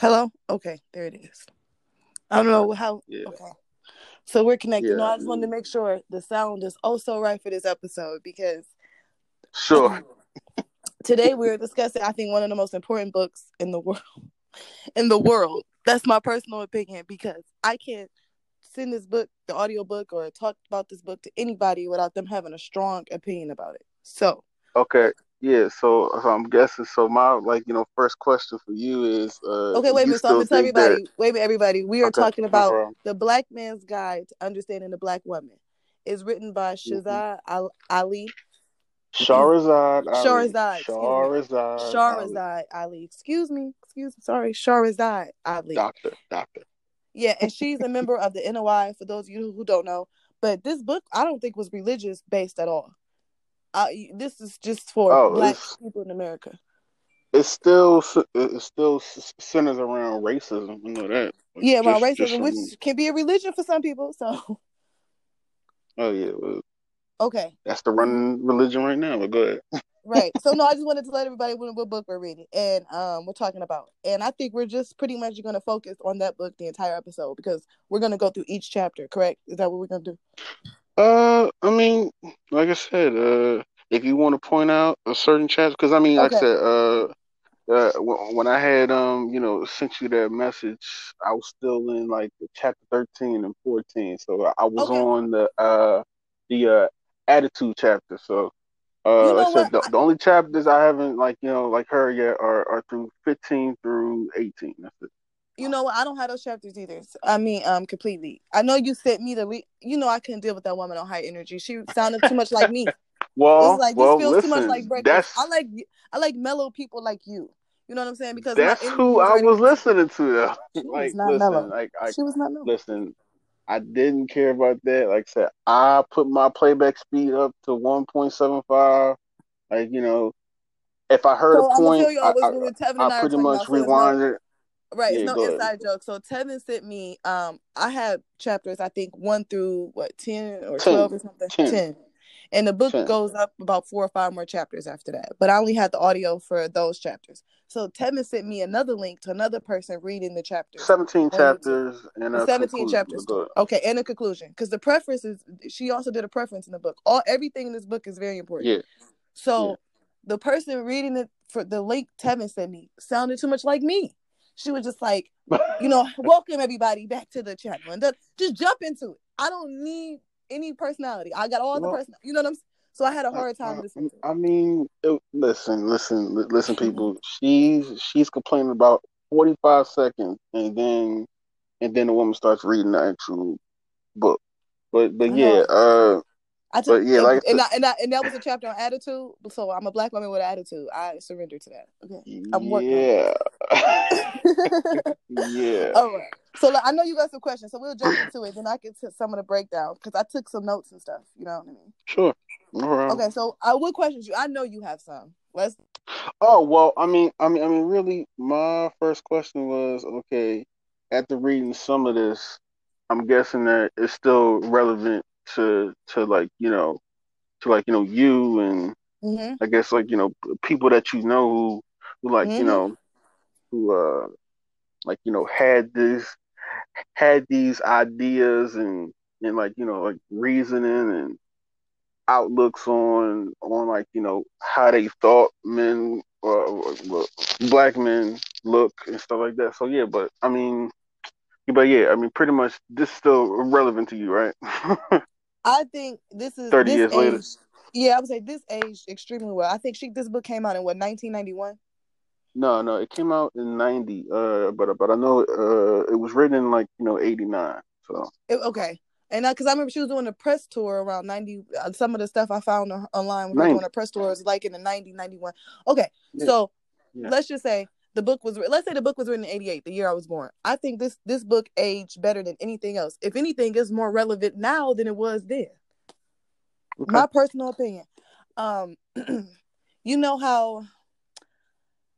Hello? Okay, there it is. I don't know how. Yeah. Okay. So we're connected. No, I just wanted to make sure the sound is also right for this episode because Sure. today we're discussing I think one of the most important books in the world. In the world. That's my personal opinion because I can't send this book, the audio book, or talk about this book to anybody without them having a strong opinion about it. So Okay. Yeah. So, so I'm guessing. So my like you know first question for you is uh okay, wait a minute. So I'm gonna tell everybody. that- Wait a minute, everybody. We are Okay, talking about problem. the Black Man's Guide to Understanding the Black Woman. It's written by Mm-hmm. Shazad Ali. Shahrazad Ali. Shahrazad, excuse me. Shahrazad. Ali. Ali. Excuse me. Excuse me. Sorry. Shahrazad Ali. Doctor. Doctor. Yeah, and she's a member of the NOI, for those of you who don't know. But this book, I don't think was religious based at all. Uh, this is just for Oh, black people in America. It still it still centers around racism. You know that. Yeah, well, just- just racism, some- which can be a religion for some people. So, Oh yeah. Well, okay, that's the running religion right now. But go ahead. right. So, no, I just wanted to let everybody know what book we're reading and um we're talking about. And I think we're just pretty much going to focus on that book the entire episode because we're going to go through each chapter. Correct? Is that what we're going to do? Uh, I mean, like I said, uh, if you want to point out a certain chapter, because I mean, like I said, uh, uh, when, I had um, you know, sent you that message, I was still in like chapter thirteen and fourteen, so I, was Okay. on the uh, the uh, attitude chapter. So, uh, You like I said, the, the only chapters I haven't like you know like her yet are are through fifteen through eighteen. That's it. You know what? I don't have those chapters either. So- I mean, um, completely. I know you sent me the. Re- you know, I couldn't deal with that woman on high energy. She sounded too much like me. Well, like well, feels listen, too much like breakfast. that's I like I like mellow people like you. You know what I'm saying? Because That's who I was listening to though. She was not listen, mellow. like I She was not mellow. listen, I didn't care about that. Like I said, I put my playback speed up to one point seven five. Like, you know, if I heard So a point, I, was when Tevin and I, I, I pretty much about. So it's no, rewind it. right, it's no go ahead. inside joke. So Tevin sent me. Um, I had chapters. I think one through what ten or 10. twelve or something. 10. And the book 10. goes up about four or five more chapters after that. But I only had the audio for those chapters. So Tevin sent me another link to another person reading the chapters. Seventeen chapters and a 17 conclusion. chapters. Okay, and a conclusion. Because the preface is she also did a preference in the book. All everything in this book is very important. Yeah. So Yeah. the person reading it for the link Tevin sent me sounded too much like me. She was just like, you know, welcome everybody back to the channel and just jump into it. I don't need any personality. I got all the Well- person. You know what I'm saying? So I had a hard time listening. I mean, it, listen, listen, listen, people. She's she's complaining about forty five seconds, and then and then the woman starts reading the actual book. But but yeah, uh, I took, but yeah, and, like and, I, and, I, and that was a chapter on attitude. So I'm a black woman with attitude. I surrender to that. Okay. I'm working yeah, yeah. All right. So like, I know you got some questions, so we'll jump into it. Then I can take some of the breakdown because I took some notes and stuff. You know what I mean? Sure. Okay. So I what questions you? I know you have some. Let's. Oh well, I mean, I mean, I mean, really, my first question was okay. After reading some of this, I'm guessing that it's still relevant to to like you know to like you know you and hmm I guess like you know people that you know who who like Mhm. you know who uh like you know had this had these ideas and and like you know like reasoning and outlooks on on like you know how they thought men or, or black men look and stuff like that. So yeah, but I mean, but yeah, I mean, pretty much this is still relevant to you, right? I think this is 30 this years age, later. Yeah, I would say this aged extremely well. I think she this book came out in what 1991. no, no, it came out in '90, uh, but but I know uh, it was written in like you know '89. So It- okay. And because I remember she was doing a press tour around 90. Uh, some of the stuff I found online when her 90. doing a press tour was like in the 90, 91. Okay. Yeah. So Yeah. let's just say the book was, let's say the book was written in 88, the year I was born. I think this, this book aged better than anything else. If anything, is more relevant now than it was then. okay. My personal opinion. Um, you know how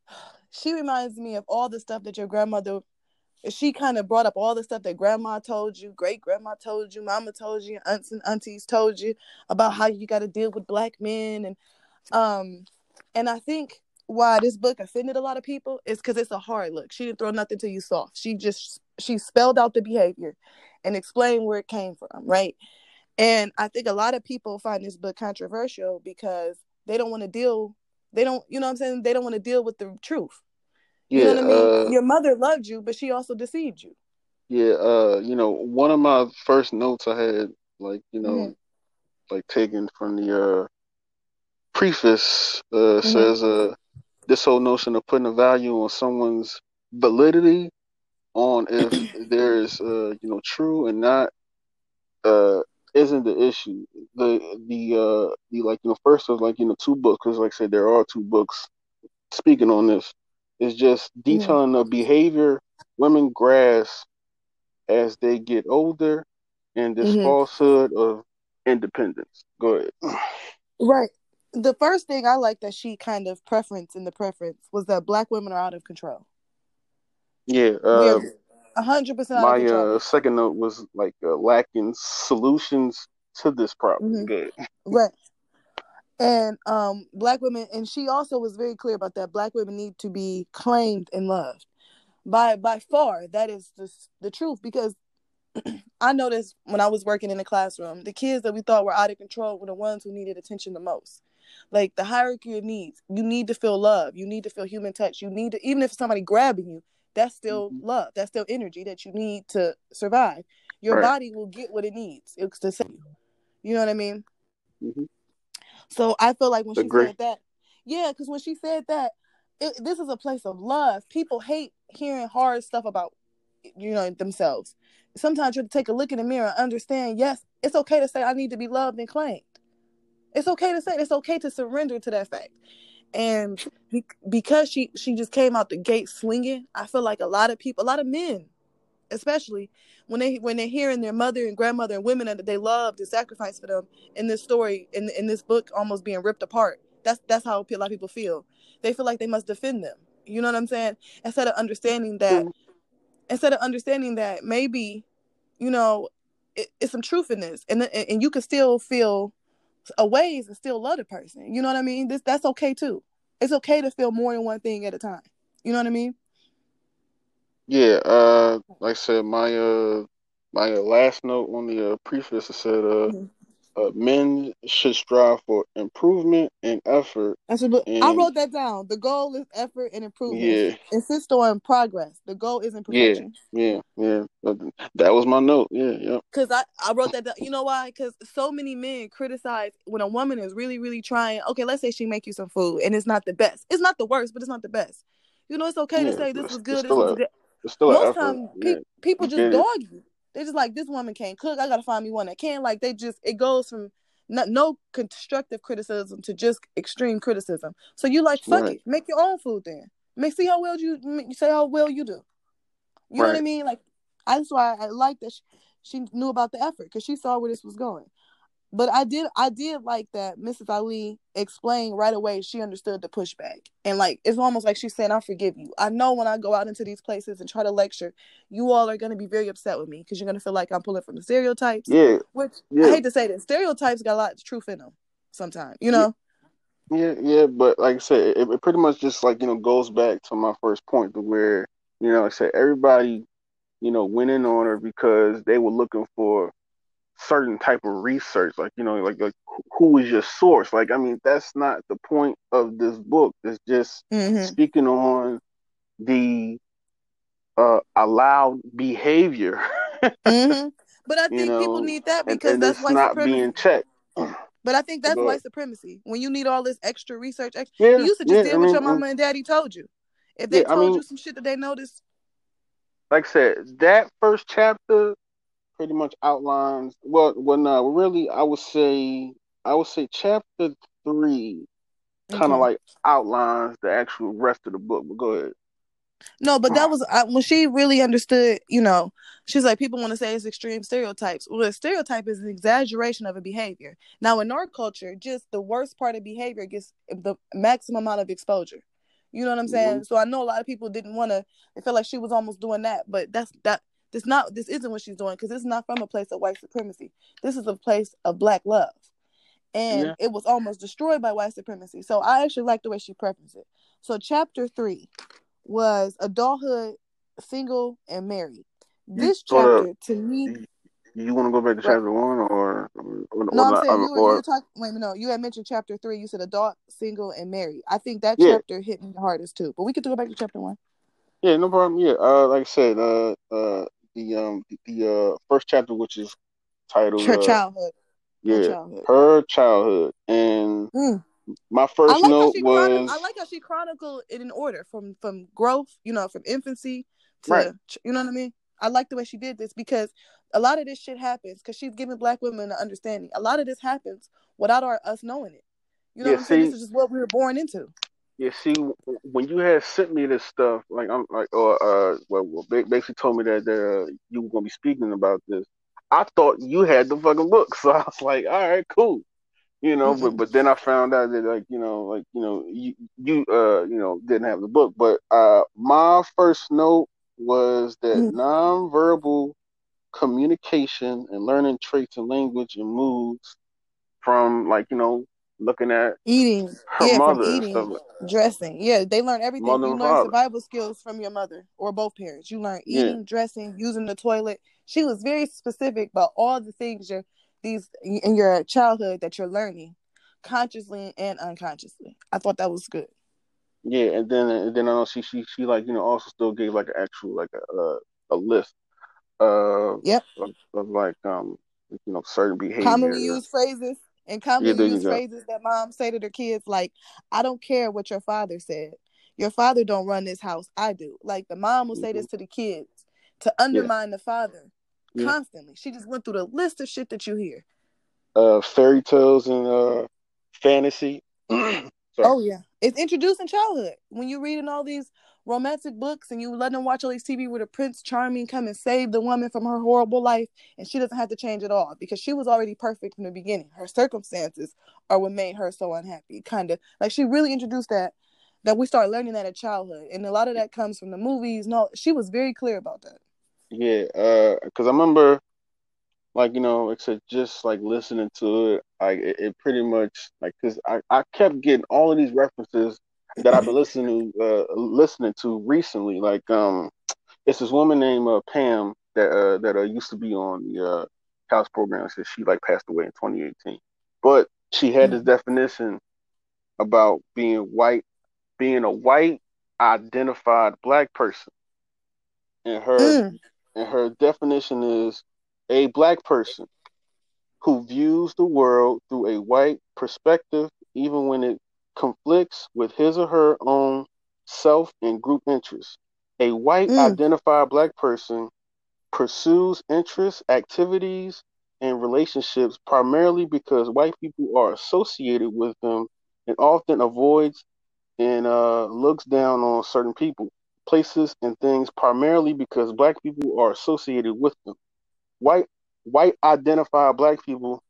she reminds me of all the stuff that your grandmother she kind of brought up all the stuff that grandma told you, great grandma told you, mama told you, aunts and aunties told you about how you got to deal with black men and um and I think why this book offended a lot of people is because it's a hard look. She didn't throw nothing to you soft. She just she spelled out the behavior and explained where it came from, right? And I think a lot of people find this book controversial because they don't want to deal. They don't, you know, what I'm saying they don't want to deal with the truth. You Yeah, know what I mean? uh, Your mother loved you, but she also deceived you. yeah, uh, you know, one of my first notes I had, like, you know, Mhm. like taken from the uh preface, uh, Mhm. says, uh, this whole notion of putting a value on someone's validity on if there's, uh, you know, true and not, uh, isn't the issue. The the uh the like you know first of like you know two books because like I said there are two books speaking on this. It's just detailing the behavior women grasp as they get older and this Mhm. falsehood of independence. Go ahead. Right. The first thing I like that she kind of preference in the preference was that black women are out of control. Yeah, uh, hundred percent my uh second note was like uh, lacking solutions to this problem. Mhm. Good. Right. And um black women and she also was very clear about that black women need to be claimed and loved. By by far that is the the truth because I noticed when I was working in the classroom, the kids that we thought were out of control were the ones who needed attention the most. Like the hierarchy of needs, you need to feel love, you need to feel human touch, you need to even if somebody grabbing you, that's still Mhm. love, that's still energy that you need to survive. Your Right. body will get what it needs. It's to save you. You know what I mean? Mhm. So I feel like when she said that, yeah, because when she said that, it, this is a place of love. People hate hearing hard stuff about, you know, themselves. Sometimes you have to take a look in the mirror and understand. Yes, it's okay to say I need to be loved and claimed. It's okay to say. It's okay to surrender to that fact. And be- because she she just came out the gate swinging, I feel like a lot of people, a lot of men, especially when they when they're hearing their mother and grandmother and women that they loved and sacrificed for them in this story in in this book almost being ripped apart. That's that's how a lot of people feel. They feel like they must defend them. You know what I'm saying? Instead of understanding that, mm-hmm. instead of understanding that maybe, you know, it, it's some truth in this, and and you can still feel a ways and still love the person. You know what I mean? This that's okay too. It's okay to feel more than one thing at a time. You know what I mean? Yeah, uh, like I said, my uh, my last note on the uh, preface said, uh, Mhm. Uh, men should strive for improvement and effort, That's what, I wrote that down. The goal is effort and improvement. yeah, Insist on progress. The goal isn't yeah, perfection. yeah, yeah. Uh, That was my note. Yeah, yeah, Cause I, I wrote that down. You know why? Cause so many men criticize when a woman is really, really trying. Okay, let's say she make you some food and it's not the best. It's not the worst, but it's not the best. You know, it's okay to say this It's, was it's good. This still was a good. it's still an Most effort. time, Yeah, people just dog you. They just like this woman can't cook. I gotta find me one that can. Like they just it goes from not, no constructive criticism to just extreme criticism. So you like fuck Right, it, make your own food then. Make see how well you you say how well you do. You know what I mean? Like that's why I like that she, she knew about the effort because she saw where this was going. But I did I did like that Mrs. Ali explained right away she understood the pushback. And like it's almost like she's saying, I forgive you. I know when I go out into these places and try to lecture, you all are gonna be very upset with me because you're gonna feel like I'm pulling from the stereotypes. Yeah, Which I hate to say that stereotypes got a lot of truth in them sometimes, you know? yeah, yeah. But like I said, it, it pretty much just like you know goes back to my first point to where you know like I said everybody you know went in on her because they were looking for certain type of research like you know like like who is your source like i mean that's not the point of this book it's just Mm-hmm. speaking on the uh allowed behavior Mm-hmm. But I you think people need that because and that's it's white not supremacy. being checked But I think that's go white supremacy. When you need all this extra research, ex- you yeah used to yeah just i deal with mean your mama and daddy told you. If they yeah i told mean you some shit that they noticed, like i said that first chapter pretty much outlines well well no really i would say i would say chapter three kind of okay. like outlines the actual rest of the book but go ahead No, but that was I, when she really understood. You know, she's like people want to say it's extreme stereotypes. Well, a stereotype is an exaggeration of a behavior. Now, in our culture, just the worst part of behavior gets the maximum amount of exposure. You know what I'm saying? Mhm. So I know a lot of people didn't want to. They felt like she was almost doing that, but that's that. This not. This isn't what she's doing because it's not from a place of white supremacy. This is a place of black love, and Yeah. it was almost destroyed by white supremacy. So I actually like the way she preferenced it. So chapter three was adulthood, single, and married. This chapter to me. You want to go back to chapter one, or, or, or no? I'm or, saying you were, you were talking. Wait, no, you had mentioned chapter three. You said adult, single, and married. I think that Yeah. chapter hit me the hardest too. But we could go back to chapter one. Yeah, no problem. Yeah, uh, like I said, uh, uh, the um, the, uh, first chapter, which is titled, Her uh, childhood. Her yeah, childhood. her childhood, and Mm. my first like note was I like how she chronicled it in order from from growth, you know, from infancy to Right. you know what I mean. I like the way she did this because a lot of this shit happens because she's giving black women an understanding. A lot of this happens without our us knowing it. You know Yeah, what I'm saying? This is just what we were born into. Yeah, see, when you had sent me this stuff, like I'm like, or uh, well, basically told me that uh, you were gonna be speaking about this. I thought you had the fucking book, so I was like, all right, cool, you know. But Mm-mm. but then I found out that like you know, like you know, you you uh, you know, didn't have the book. But uh, my first note was that Mm. nonverbal communication and learning traits and language and moods from like you know, looking at Eating, yeah, mother from eating, like- dressing, yeah, they learn everything. Mother you learn father. survival skills from your mother or both parents. You learn Yeah. eating, dressing, using the toilet. She was very specific about all the things you're these in your childhood that you're learning, consciously and unconsciously. I thought that was good. Yeah, and then and then I know she she she like you know also still gave like an actual like a a, a list uh Yep. of, of like um you know certain behaviors. Commonly used phrases and commonly there you used phrases that moms say to their kids, like, "I don't care what your father said. Your father don't run this house. I do." Like the mom will say this to the kids to undermine the father Yeah. constantly. She just went through the list of shit that you hear. Uh, fairy tales and uh fantasy. Oh yeah, it's introduced in childhood when you're reading all these romantic books and you let them watch all these TV where the Prince Charming come and save the woman from her horrible life, and she doesn't have to change at all because she was already perfect from the beginning. Her circumstances are what made her so unhappy. Kind of like she really introduced that. That we start learning that at childhood, and a lot of that comes from the movies. No, she was very clear about that. Yeah, uh, because I remember, like you know, except just like listening to it, like it, it pretty much like because I I kept getting all of these references that I've been listening to uh listening to recently. Like um, it's this woman named uh, Pam that uh that uh, used to be on the uh house program. Since she like passed away in 2018, but she had this definition about being white, being a white identified black person, and her Mm, and her definition is a black person who views the world through a white perspective, even when it conflicts with his or her own self and group interests. A white Mm. identified black person pursues interests, activities, and relationships primarily because white people are associated with them and often avoids and uh, looks down on certain people places and things primarily because black people are associated with them. White white identified black people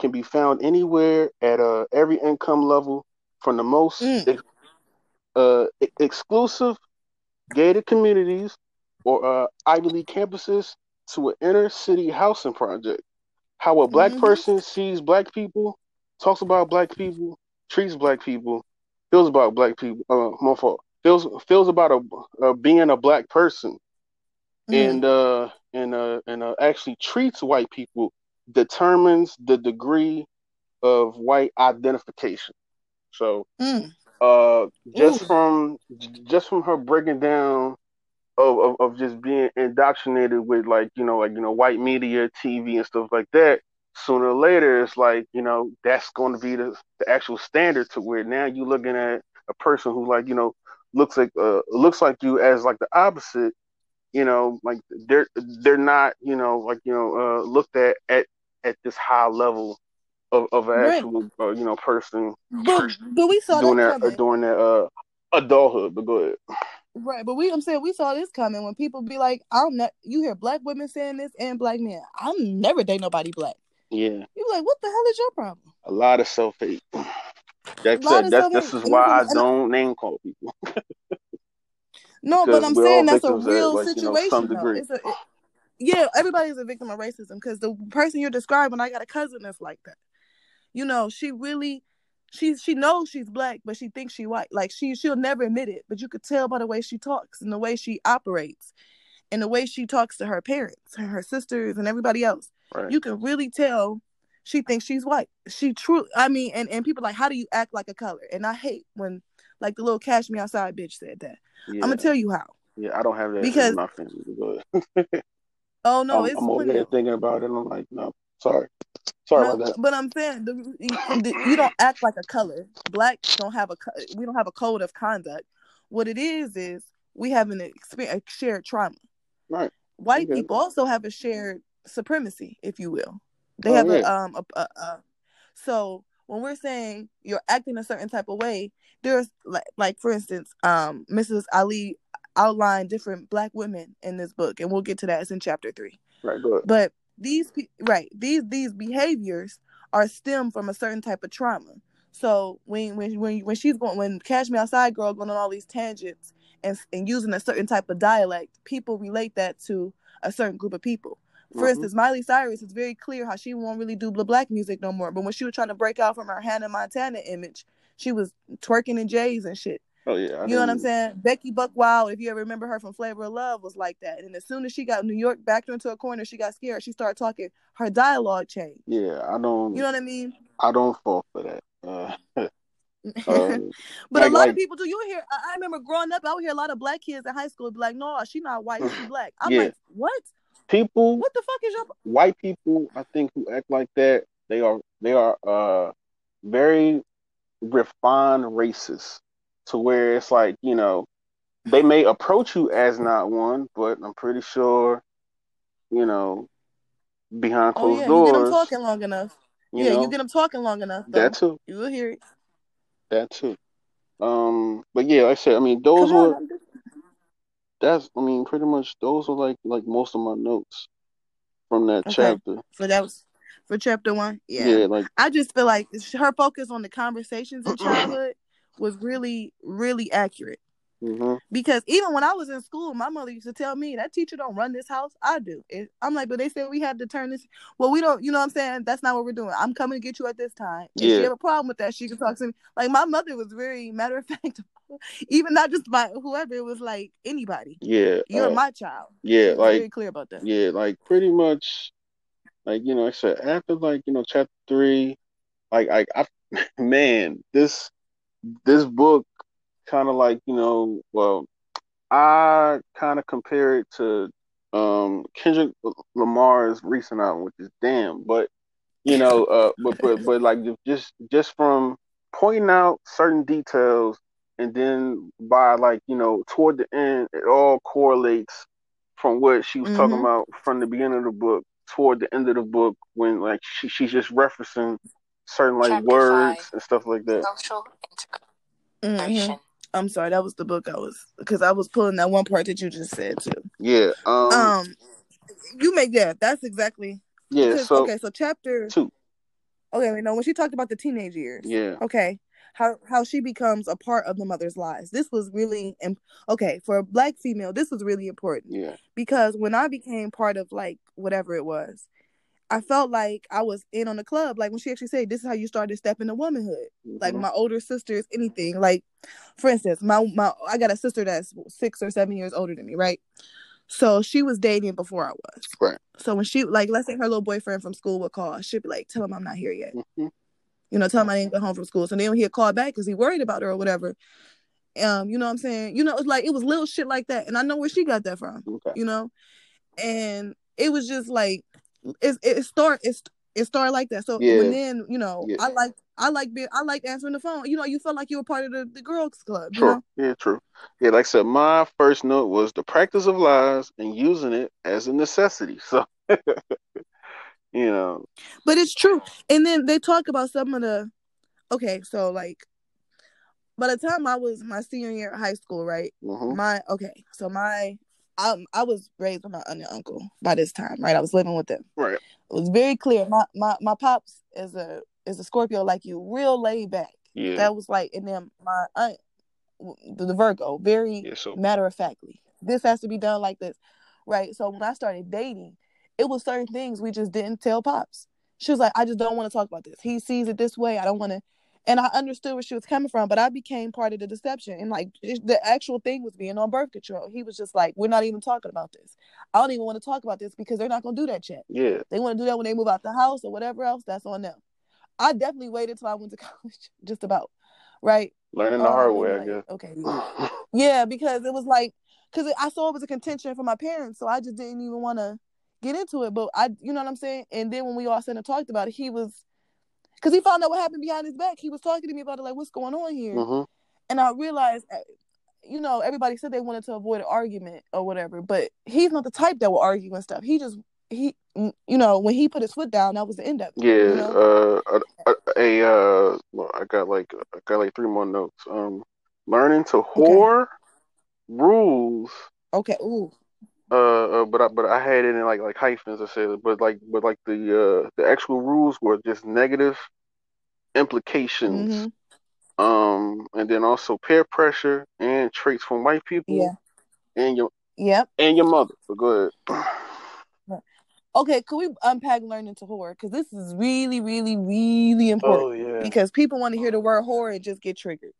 can be found anywhere at uh, every income level, from the most Mm. ex- uh, exclusive gated communities or uh, Ivy League campuses to an inner city housing project. How a black Mhm. person sees black people, talks about black people, treats black people, feels about black people. Uh, my fault. Feels feels about a uh, being a black person, mm, and uh and uh and uh, actually treats white people determines the degree of white identification. So mm. uh just Ooh. from just from her breaking down of, of of just being indoctrinated with like you know like you know white media tv and stuff like that sooner or later it's like you know that's going to be the, the actual standard to where now you're looking at a person who like you know looks like uh looks like you as like the opposite you know like they're they're not you know like you know uh looked at at at this high level of, of an Right. actual uh, you know person But but we saw doing that coming. doing their uh adulthood. But go ahead. Right, but we I'm saying we saw this coming when people be like, I'm not you hear black women saying this and black men. I'm never date nobody black. Yeah, You like, what the hell is your problem? a lot of self hate. That's A. That's this is why I is- and I- don't name call people No, but I'm saying that's a at, real like, you know, situation some though. degree. It's a it- yeah, everybody's a victim of racism because the person you're describing, I got a cousin that's like that. You know, she really she she knows she's black, but she thinks she white. Like she she'll never admit it, but you could tell by the way she talks and the way she operates and the way she talks to her parents and her sisters and everybody else. Right. You can really tell she thinks she's white. She truly I mean and and people like how do you act like a color? And I hate when like the little cash me outside bitch said that. Yeah. I'm gonna tell you how. Yeah, I don't have that Because- my family, but Oh no, I'm, it's I'm over plenty here thinking about it. and I'm like, no, sorry, sorry No, about that. But I'm saying you don't act like a color. Blacks don't have a we don't have a code of conduct. What it is is we have an experience, a shared trauma. Right. White Okay. people also have a shared supremacy, if you will. They Oh, have a um a, a, a so when we're saying you're acting a certain type of way, there's like like for instance, um Mrs. Ali outlined different black women in this book, and we'll get to that. It's in chapter three Right, good. but these pe- right these these behaviors are stem from a certain type of trauma. So when when when when she's going when cash me outside girl going on all these tangents and and using a certain type of dialect people relate that to a certain group of people. For Mhm. instance miley cyrus is very clear how she won't really do black music no more but when she was trying to break out from her hannah montana image she was twerking in jays and shit Oh yeah, I you know what I'm saying? Becky Buckwild, if you ever remember her from Flavor of Love, was like that. And as soon as she got New York backed her into a corner, she got scared. She started talking. Her dialogue changed. Yeah, I don't. You know what I mean? I don't fall for that. Uh, but um, a lot like- of people do. You hear. I, I remember growing up, I would hear a lot of black kids in high school be like, "No, she not white. She black." I'm Yeah. like, "What? people, What the fuck is your?" white people, I think who act like that, they are they are uh very refined racists. To where it's like you know, they may approach you as not one, but I'm pretty sure, you know, behind Oh closed yeah, you get them talking long enough. you yeah, know, you get them talking long enough. Though. that too, You will hear it. that too. Um, but yeah, like I said, I mean, those Come were on, that's I mean, pretty much those are like like most of my notes from that Okay. chapter. so that was for chapter one. Yeah, like I just feel like her focus on the conversations in childhood was really, really accurate. hmm Because even when I was in school, my mother used to tell me that teacher don't run this house. I do. It, I'm like, but they said we had to turn this. Well, we don't. You know what I'm saying? That's not what we're doing. I'm coming to get you at this time. If Yeah. she have a problem with that, she can talk to me. Like my mother was very matter of fact. even not just my whoever. It was like anybody. yeah, You're uh, my child. yeah, like very clear about that. Yeah, like pretty much, like you know, I said after like you know chapter three, like I, I man, this this book kind of like you know, well, I kind of compare it to um Kendrick Lamar's recent album, which is Damn, but you know, uh, but but but like just just from pointing out certain details, and then by like you know toward the end, it all correlates from what she was talking Mhm. about from the beginning of the book toward the end of the book when like she, she's just referencing certain like Chapter words five. and stuff like that. Social Mhm. I'm sorry, that was the book I was because I was pulling that one part that you just said too. Yeah. Um. Um, you make yeah, that's exactly yeah. because- So okay. So chapter two. okay, wait, know when she talked about the teenage years, Yeah. okay, how how she becomes a part of the mother's lives. This was really im- okay for a black female. This was really important Yeah. because when I became part of like whatever it was, I felt like I was in on the club. Like when she actually said, "This is how you start to step into womanhood." Like Mhm. my older sisters, anything. Like, for instance, my my I got a sister that's six or seven years older than me, right? So she was dating before I was. Right. So when she like, let's say her little boyfriend from school would call, she'd be like, "Tell him I'm not here yet." Mhm. You know, tell him I didn't get home from school. So then he'd call back because he worried about her or whatever. Um, you know what I'm saying? You know, it's like it was little shit like that, and I know where she got that from. Okay. You know, and it was just like it it start it's it started like that. So Yeah. when then you know Yeah. I like I like being I like answering the phone. You know, you felt like you were part of the, the girls club. You True. know, Yeah. True. Yeah. Like I said, my first note was the practice of lies and using it as a necessity. So. you know. but it's true. And then they talk about some of the okay, so like by the time I was my senior year of high school, right? hmm My okay, so my um I was raised with my aunt and uncle by this time, right? I was living with them. Right. It was very clear. My my my pops is a is a Scorpio like you, real laid back. Yeah. That was like, and then my aunt, the, the Virgo, very yeah. So. matter of factly. This has to be done like this, right? So when I started dating, it was certain things we just didn't tell pops. She was like, I just don't want to talk about this. He sees it this way. I don't want to. And I understood where she was coming from, but I became part of the deception. And like the actual thing was being on birth control. He was just like, "We're not even talking about this. I don't even want to talk about this because they're not gonna do that yet. Yeah, they want to do that when they move out the house or whatever else. That's on them. I definitely waited till I went to college, just about, right? Learning the um, hard way, like, I guess. Okay. yeah, because it was like, because I saw it was a contention for my parents, so I just didn't even want to get into it. But I, you know what I'm saying. And then when we all sat and talked about it, he was because he found out what happened behind his back. He was talking to me about it, like, what's going on here? Mm-hmm. And I realized, uh, you know, everybody said they wanted to avoid an argument or whatever, but he's not the type that will argue and stuff. He just he, you know, when he put his foot down, that was the end of it. Yeah, you know? uh, a, a, uh, well, I got like I got like three more notes. Um, learning to whore okay. rules. Okay. Ooh. Uh, uh, but I but I had it in like like hyphens. I said, but like but like the uh the actual rules were just negative implications. Mm-hmm. Um, and then also peer pressure and traits from white people. Yeah. And your yep. And your mother. But go ahead. Okay, could we unpack learning to whore? Because this is really, really, really important. Oh yeah. Because people want to hear the word whore and just get triggered.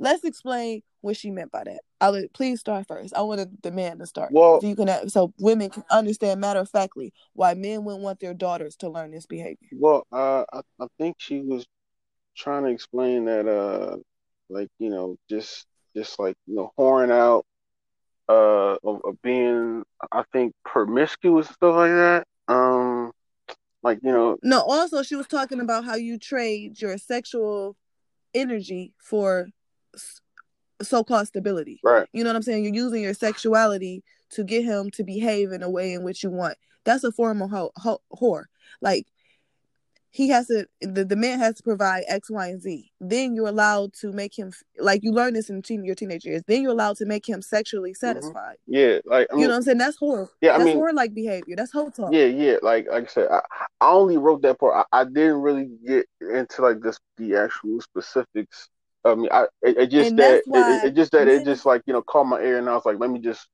Let's explain what she meant by that. I'll please start first. I wanted the man to start. Well, so you can so women can understand matter of factly why men wouldn't want their daughters to learn this behavior. Well, uh, I, I think she was trying to explain that, uh, like you know, just just like you know, whoring out, uh, of, of being, I think, promiscuous and stuff like that. Um, like you know. No, also she was talking about how you trade your sexual energy for so-called stability. Right. You know what I'm saying? You're using your sexuality to get him to behave in a way in which you want. That's a form of ho- ho- whore. Like he has to the, the man has to provide X, Y, and Z. Then you're allowed to make him like you learn this in teen, your teenage years. Then you're allowed to make him sexually mm-hmm. satisfied. Mm-hmm. Yeah, like I mean, you know what I'm saying. That's horror. Yeah, That's I mean, horror like behavior. That's whole talk. Yeah, yeah. Like like I said, I, I only wrote that part. I, I didn't really get into like this the actual specifics I mean, I it, it just that it, it, just that it just like you know caught my ear, and I was like, let me just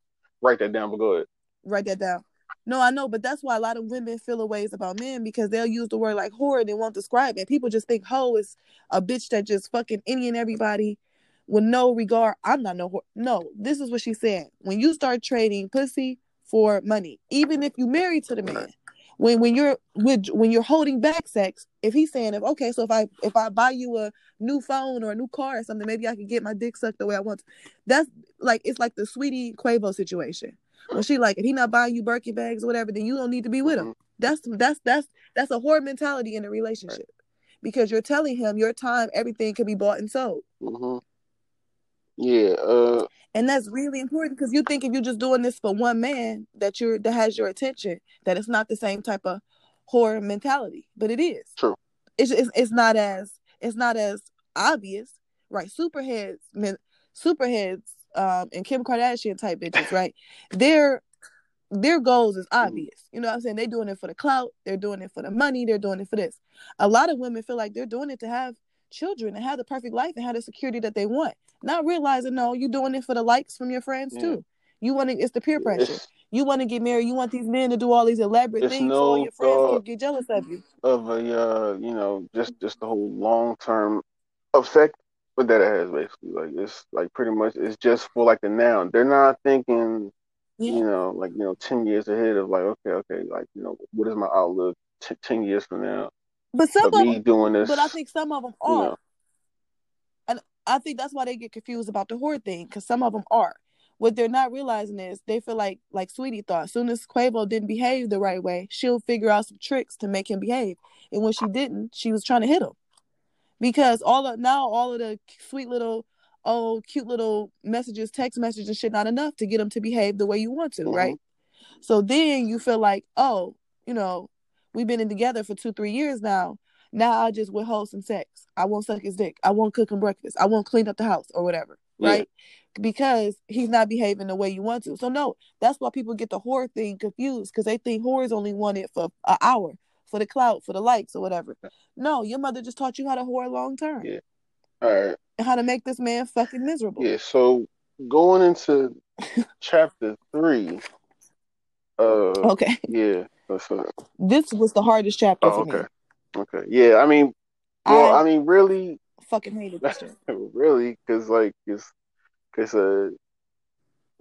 write that down. But go ahead. Write that down. No, I know, but that's why a lot of women feel a ways about men because they'll use the word like whore, they won't describe it. People just think hoe is a bitch that just fucking any and everybody with no regard. I'm not no whore. No, this is what she said. When you start trading pussy for money, even if you married to the man, when when you're with when you're holding back sex, if he's saying if okay, so if I if I buy you a new phone or a new car or something, maybe I can get my dick sucked the way I want. To. That's like it's like the Saweetie Quavo situation. When she like if he not buying you Birkin bags or whatever, then you don't need to be with him. That's that's that's that's a whore mentality in a relationship. Because you're telling him your time, everything can be bought and sold. Mm-hmm. Yeah. Uh and that's really important because you think if you're just doing this for one man that you're that has your attention, that it's not the same type of horror mentality, but it is. True. It's it's, it's not as it's not as obvious, right? Superheads, men, superheads, um, and Kim Kardashian type bitches, right? Their their goals is obvious. You know what I'm saying? They're doing it for the clout. They're doing it for the money. They're doing it for this. A lot of women feel like they're doing it to have children and have the perfect life and have the security that they want. Not realizing, no, you're doing it for the likes from your friends yeah. too. You want to, it's the peer pressure. It's, you want to get married. You want these men to do all these elaborate things no, so all your friends uh, can get jealous of you. Of a, uh, you know, just just the whole long term effect what that it has basically. Like it's like pretty much it's just for like the now. They're not thinking, yeah. you know, like you know, ten years ahead of like okay, okay, like you know, what is my outlook t- ten years from now? But some of them, doing this, but I think some of them are, you know. and I think that's why they get confused about the whore thing because some of them are. What they're not realizing is they feel like like Saweetie thought. As soon as Quavo didn't behave the right way, she'll figure out some tricks to make him behave. And when she didn't, she was trying to hit him because all of now all of the sweet little oh cute little messages, text messages and shit not enough to get him to behave the way you want to, mm-hmm. right? So then you feel like oh you know we've been in together for two three years now. Now I just withhold some sex. I won't suck his dick. I won't cook him breakfast. I won't clean up the house or whatever, yeah. right? because he's not behaving the way you want to. So no, that's why people get the whore thing confused because they think whores only want it for an hour, for the clout, for the likes or whatever. No, your mother just taught you how to whore long term. Yeah. All right. And how to make this man fucking miserable. Yeah. So going into chapter three. Uh. Okay. Yeah. This was the hardest chapter oh, for okay. me. Okay. Yeah. I mean, well, I, I mean, really, Fucking hated this really, because like it's because uh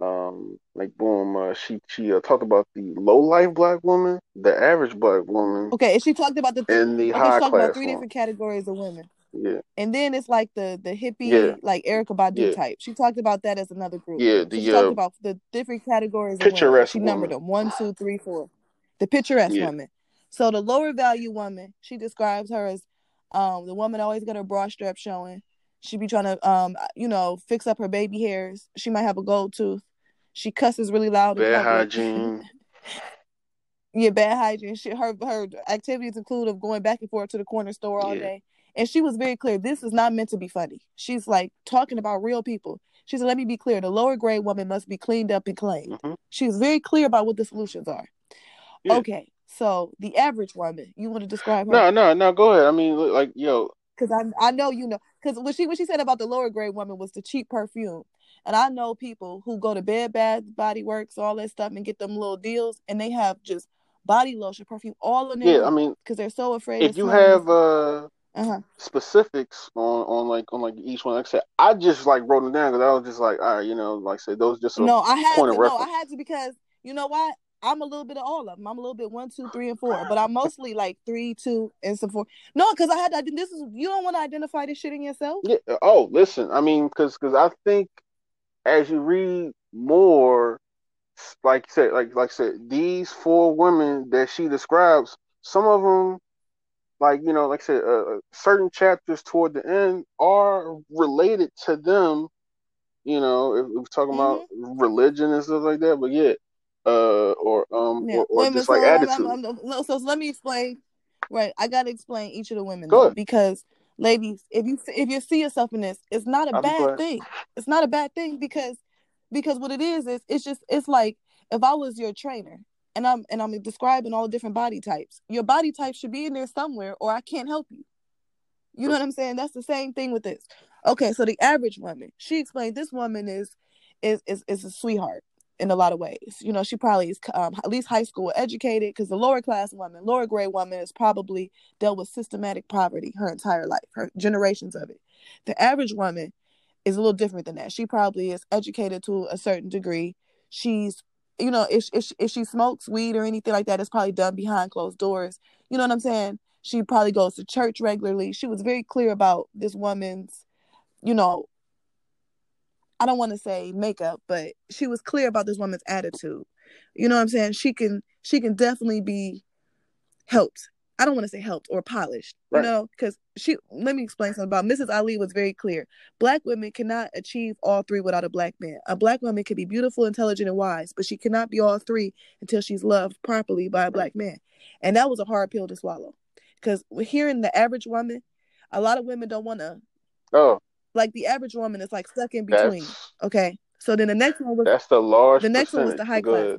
um like boom uh, she she uh, talked about the low life black woman, the average black woman, Okay, and she talked about the th- and the okay, high she talked about three one. different categories of women. Yeah, And then it's like the the hippie, Yeah. like Erykah Badu Yeah. type. She talked about that as another group. yeah, So she the talked uh, about the different categories of women. picturesque She numbered woman. them one, two, three, four. The picturesque Yeah. woman. So the lower value woman, she describes her as um the woman always got her bra strap showing. She be trying to um you know fix up her baby hairs. She might have a gold tooth. She cusses really loud bad hygiene. yeah, bad hygiene. She her her activities include of going back and forth to the corner store all Yeah. day. And she was very clear. This is not meant to be funny. She's like talking about real people. She said, "Let me be clear. The lower grade woman must be cleaned up and claimed." hmm She was very clear about what the solutions are. Yeah. Okay, so the average woman, you want to describe her? No, no, no. Go ahead. I mean, like yo, because I I know you know because what she what she said about the lower grade woman was the cheap perfume, and I know people who go to Bed Bath, Body Works, all that stuff, and get them little deals, and they have just body lotion, perfume, all in there yeah. I mean, because they're so afraid. if you have uh uh huh. specifics on on like on like each one, like I said, I just like wrote them down because I was just like, all right, you know, like I said, those just No, I had to. No, I had to because you know what? I'm a little bit of all of them. I'm a little bit one, two, three, and four, but I'm mostly like three, two, and some four. No, because I had to. This is you don't want to identify this shit in yourself. Yeah. Oh, listen. I mean, because because I think as you read more, like said, like like I said, these four women that she describes, some of them, like you know, like I said, uh, certain chapters toward the end are related to them. You know, if we're talking about religion and stuff like that, but yeah, uh, or um, Yeah. or, or just So, like I'm- attitude. I'm- I'm- no, so let me explain. Right, I gotta explain each of the women though, because ladies, if you if you see yourself in this, it's not a bad thing. It's not a bad thing because because what it is is it's just it's like if I was your trainer and I'm and I'm describing all the different body types, your body type should be in there somewhere, or I can't help you. You know what I'm saying? That's the same thing with this. Okay, so the average woman, she explained this woman is is is is a sweetheart in a lot of ways. You know, she probably is um, at least high school educated because the lower class woman, lower grade woman, has probably dealt with systematic poverty her entire life, her generations of it. The average woman is a little different than that. She probably is educated to a certain degree. She's, you know, if if if she smokes weed or anything like that, it's probably done behind closed doors. You know what I'm saying? She probably goes to church regularly. She was very clear about this woman's, you know, I don't want to say makeup, but she was clear about this woman's attitude. You know what I'm saying? She can she can definitely be helped. I don't want to say helped or polished, you know, because she let me explain something about Mrs. Ali was very clear. Black women cannot achieve all three without a black man. A black woman can be beautiful, intelligent, and wise, but she cannot be all three until she's loved properly by a black man. And that was a hard pill to swallow. Because hearing the average woman, a lot of women don't want to Oh, like the average woman is like stuck in between. that's Okay. So then the next one was that's the large. the next one was the high class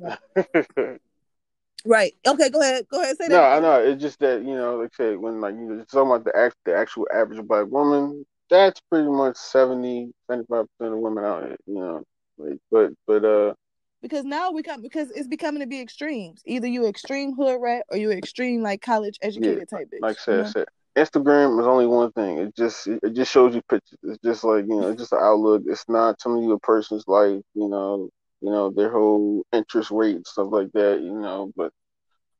Right. Okay, go ahead. Go ahead. Say that. No, I know. It's just that you know, like I said, when like you know, talking about the act, the actual average black woman, that's pretty much 70, 75 percent of women out here. You know, like, but but uh, Because now we come because it's becoming to be extremes. Either you extreme hood rat or you extreme like college educated type bitch. like I said, you I know? said, Instagram is only one thing. It just it just shows you pictures. It's just like you know, it's just an outlook. It's not telling you a person's life. You know, you know their whole interest rate and stuff like that. You know, but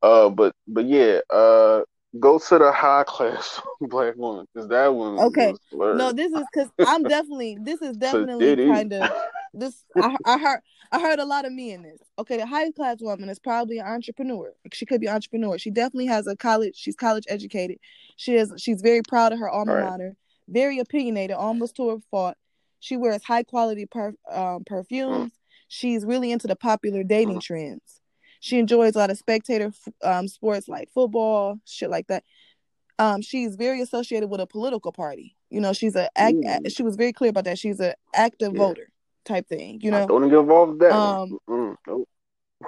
uh, but but yeah, uh, go to the high class black woman because that one Okay. No, this is because I'm definitely this is definitely kind of this I, I heard I heard a lot of me in this. Okay, the high class woman is probably an entrepreneur. She could be an entrepreneur. She definitely has a college. She's college educated. She is. She's very proud of her alma Right. mater. Very opinionated, almost to a fault. She wears high quality per, um, perfumes. She's really into the popular dating trends. She enjoys a lot of spectator um, sports like football, shit like that. Um, she's very associated with a political party. You know, she's a act. Ooh. She was very clear about that. She's an active Yeah. voter type thing. You know, don't get involved with that. Um. Mm, nope.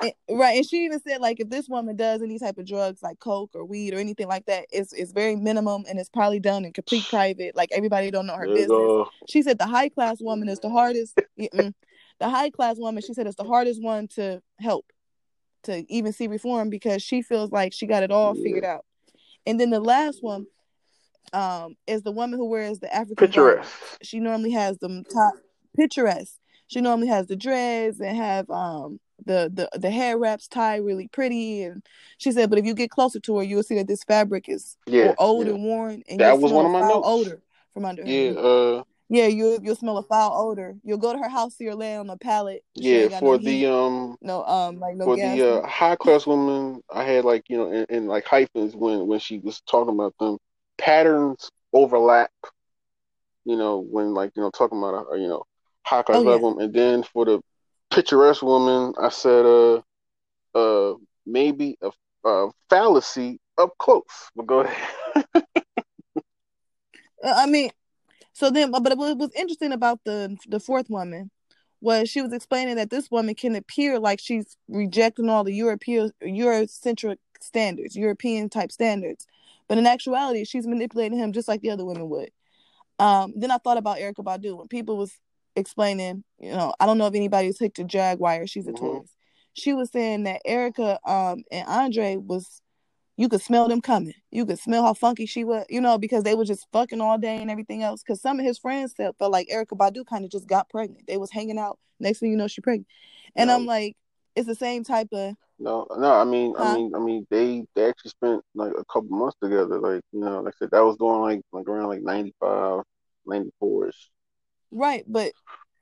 and- right and she even said like if this woman does any type of drugs like coke or weed or anything like that it's it's very minimum and it's probably done in complete private like everybody don't know her There you business go. she said the high class woman is the hardest the high class woman she said is the hardest one to help to even see reform because she feels like she got it all figured out and then the last one um is the woman who wears the African Picturesque. She normally has them top picturesque. She normally has the dreads and have um the the the hair wraps tied really pretty and she said but if you get closer to her you'll see that this fabric is Yeah, old yeah. and worn and That was one of my notes. odor from under Yeah, her. uh, Yeah, you you'll smell a foul odor. You'll go to her house, see her laying on a pallet. Yeah. For no heat, the um, no um like no for gas. the uh, high class woman, I had like you know in, in like hyphens when when she was talking about them patterns overlap. You know when like you know talking about a you know high class Oh yeah. woman, and then for the picturesque woman, I said uh uh maybe a, a fallacy up close. But go ahead. Uh, I mean, so then, but what was interesting about the the fourth woman was she was explaining that this woman can appear like she's rejecting all the European Eurocentric standards, European type standards, but in actuality, she's manipulating him just like the other women would. Um, then I thought about Erykah Badu when people was explaining, you know, I don't know if anybody's hooked to Jaguar, she's a Mhm. Taurus. She was saying that Erykah um and Andre was you could smell them coming. You could smell how funky she was, you know, because they were just fucking all day and everything else. Because some of his friends felt, felt like Erykah Badu kind of just got pregnant. They was hanging out. Next thing you know, she pregnant. And No. I'm like, it's the same type of No, no. I mean, I mean, I mean, they they actually spent like a couple months together. Like you know, like I said, that was going like like around like 95, 94 ish. right. But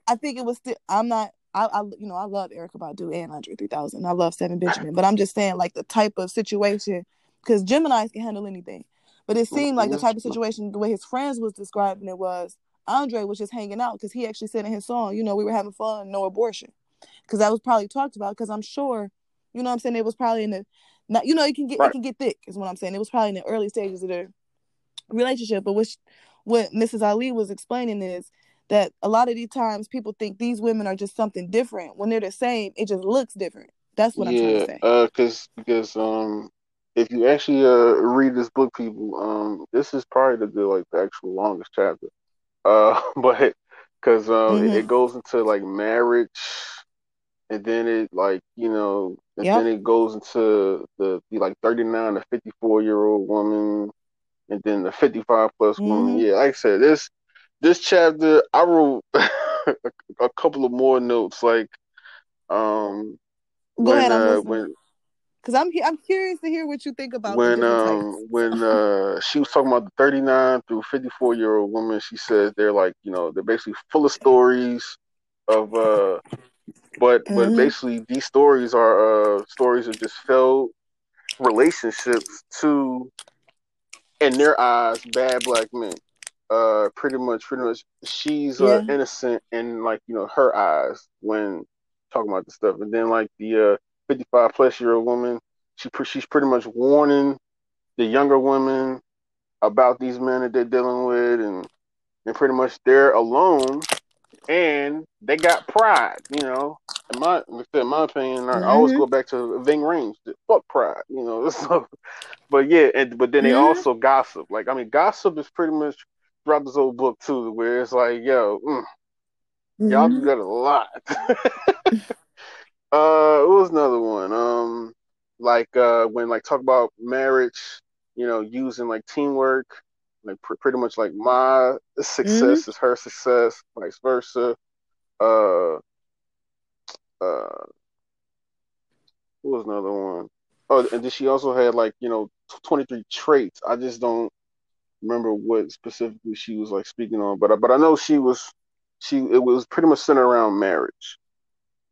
I think it was still. I'm not. I, I you know I love Erykah Badu and Andre 3000. I love Seven Benjamin. But I'm just saying like the type of situation because Gemini's can handle anything. But it seemed like the type of situation the way his friends was describing it was Andre was just hanging out because he actually said in his song, you know, we were having fun, no abortion, because that was probably talked about. Because I'm sure, you know, what I'm saying it was probably in the, not you know, it can get Right. it can get thick is what I'm saying. It was probably in the early stages of their relationship. But which what Mrs. Ali was explaining is that a lot of these times people think these women are just something different when they're the same. It just looks different. That's what I'm trying to Yeah, say. uh, cause because um, if you actually uh read this book, people, um, this is probably the, the like the actual longest chapter. Uh, but cause uh, it, Mhm. it goes into like marriage, and then it like you know, and Yep. then it goes into the, the like thirty nine to fifty four year old woman, and then the fifty five plus woman. Mhm. Yeah, like I said, this this chapter I wrote a, a couple of more notes like um Go when ahead, uh when Cause I'm I'm curious to hear what you think about when um when uh she was talking about the 39 through 54 year old woman she says they're like you know they're basically full of stories of uh but but Mhm. basically these stories are uh stories of just failed relationships to in their eyes bad black men uh pretty much pretty much she's uh Yeah. innocent in like you know her eyes when talking about the stuff and then like the uh 55 plus year old woman she pre- she's pretty much warning the younger women about these men that they're dealing with and and pretty much they're alone and they got pride you know in my in my opinion I always Mhm. go back to Ving Rhames fuck pride you know so but yeah, and but then they Mhm. also gossip. Like I mean, gossip is pretty much throughout this whole book too, where it's like, yo, mm, y'all do that a lot. uh, what was another one? Um, like uh, when like talk about marriage, you know, using like teamwork, like pr- pretty much like my success is her success, vice versa. Uh, uh, what was another one? Oh, and then she also had like you know twenty three traits. I just don't remember what specifically she was like speaking on, but but I know she was she it was pretty much centered around marriage.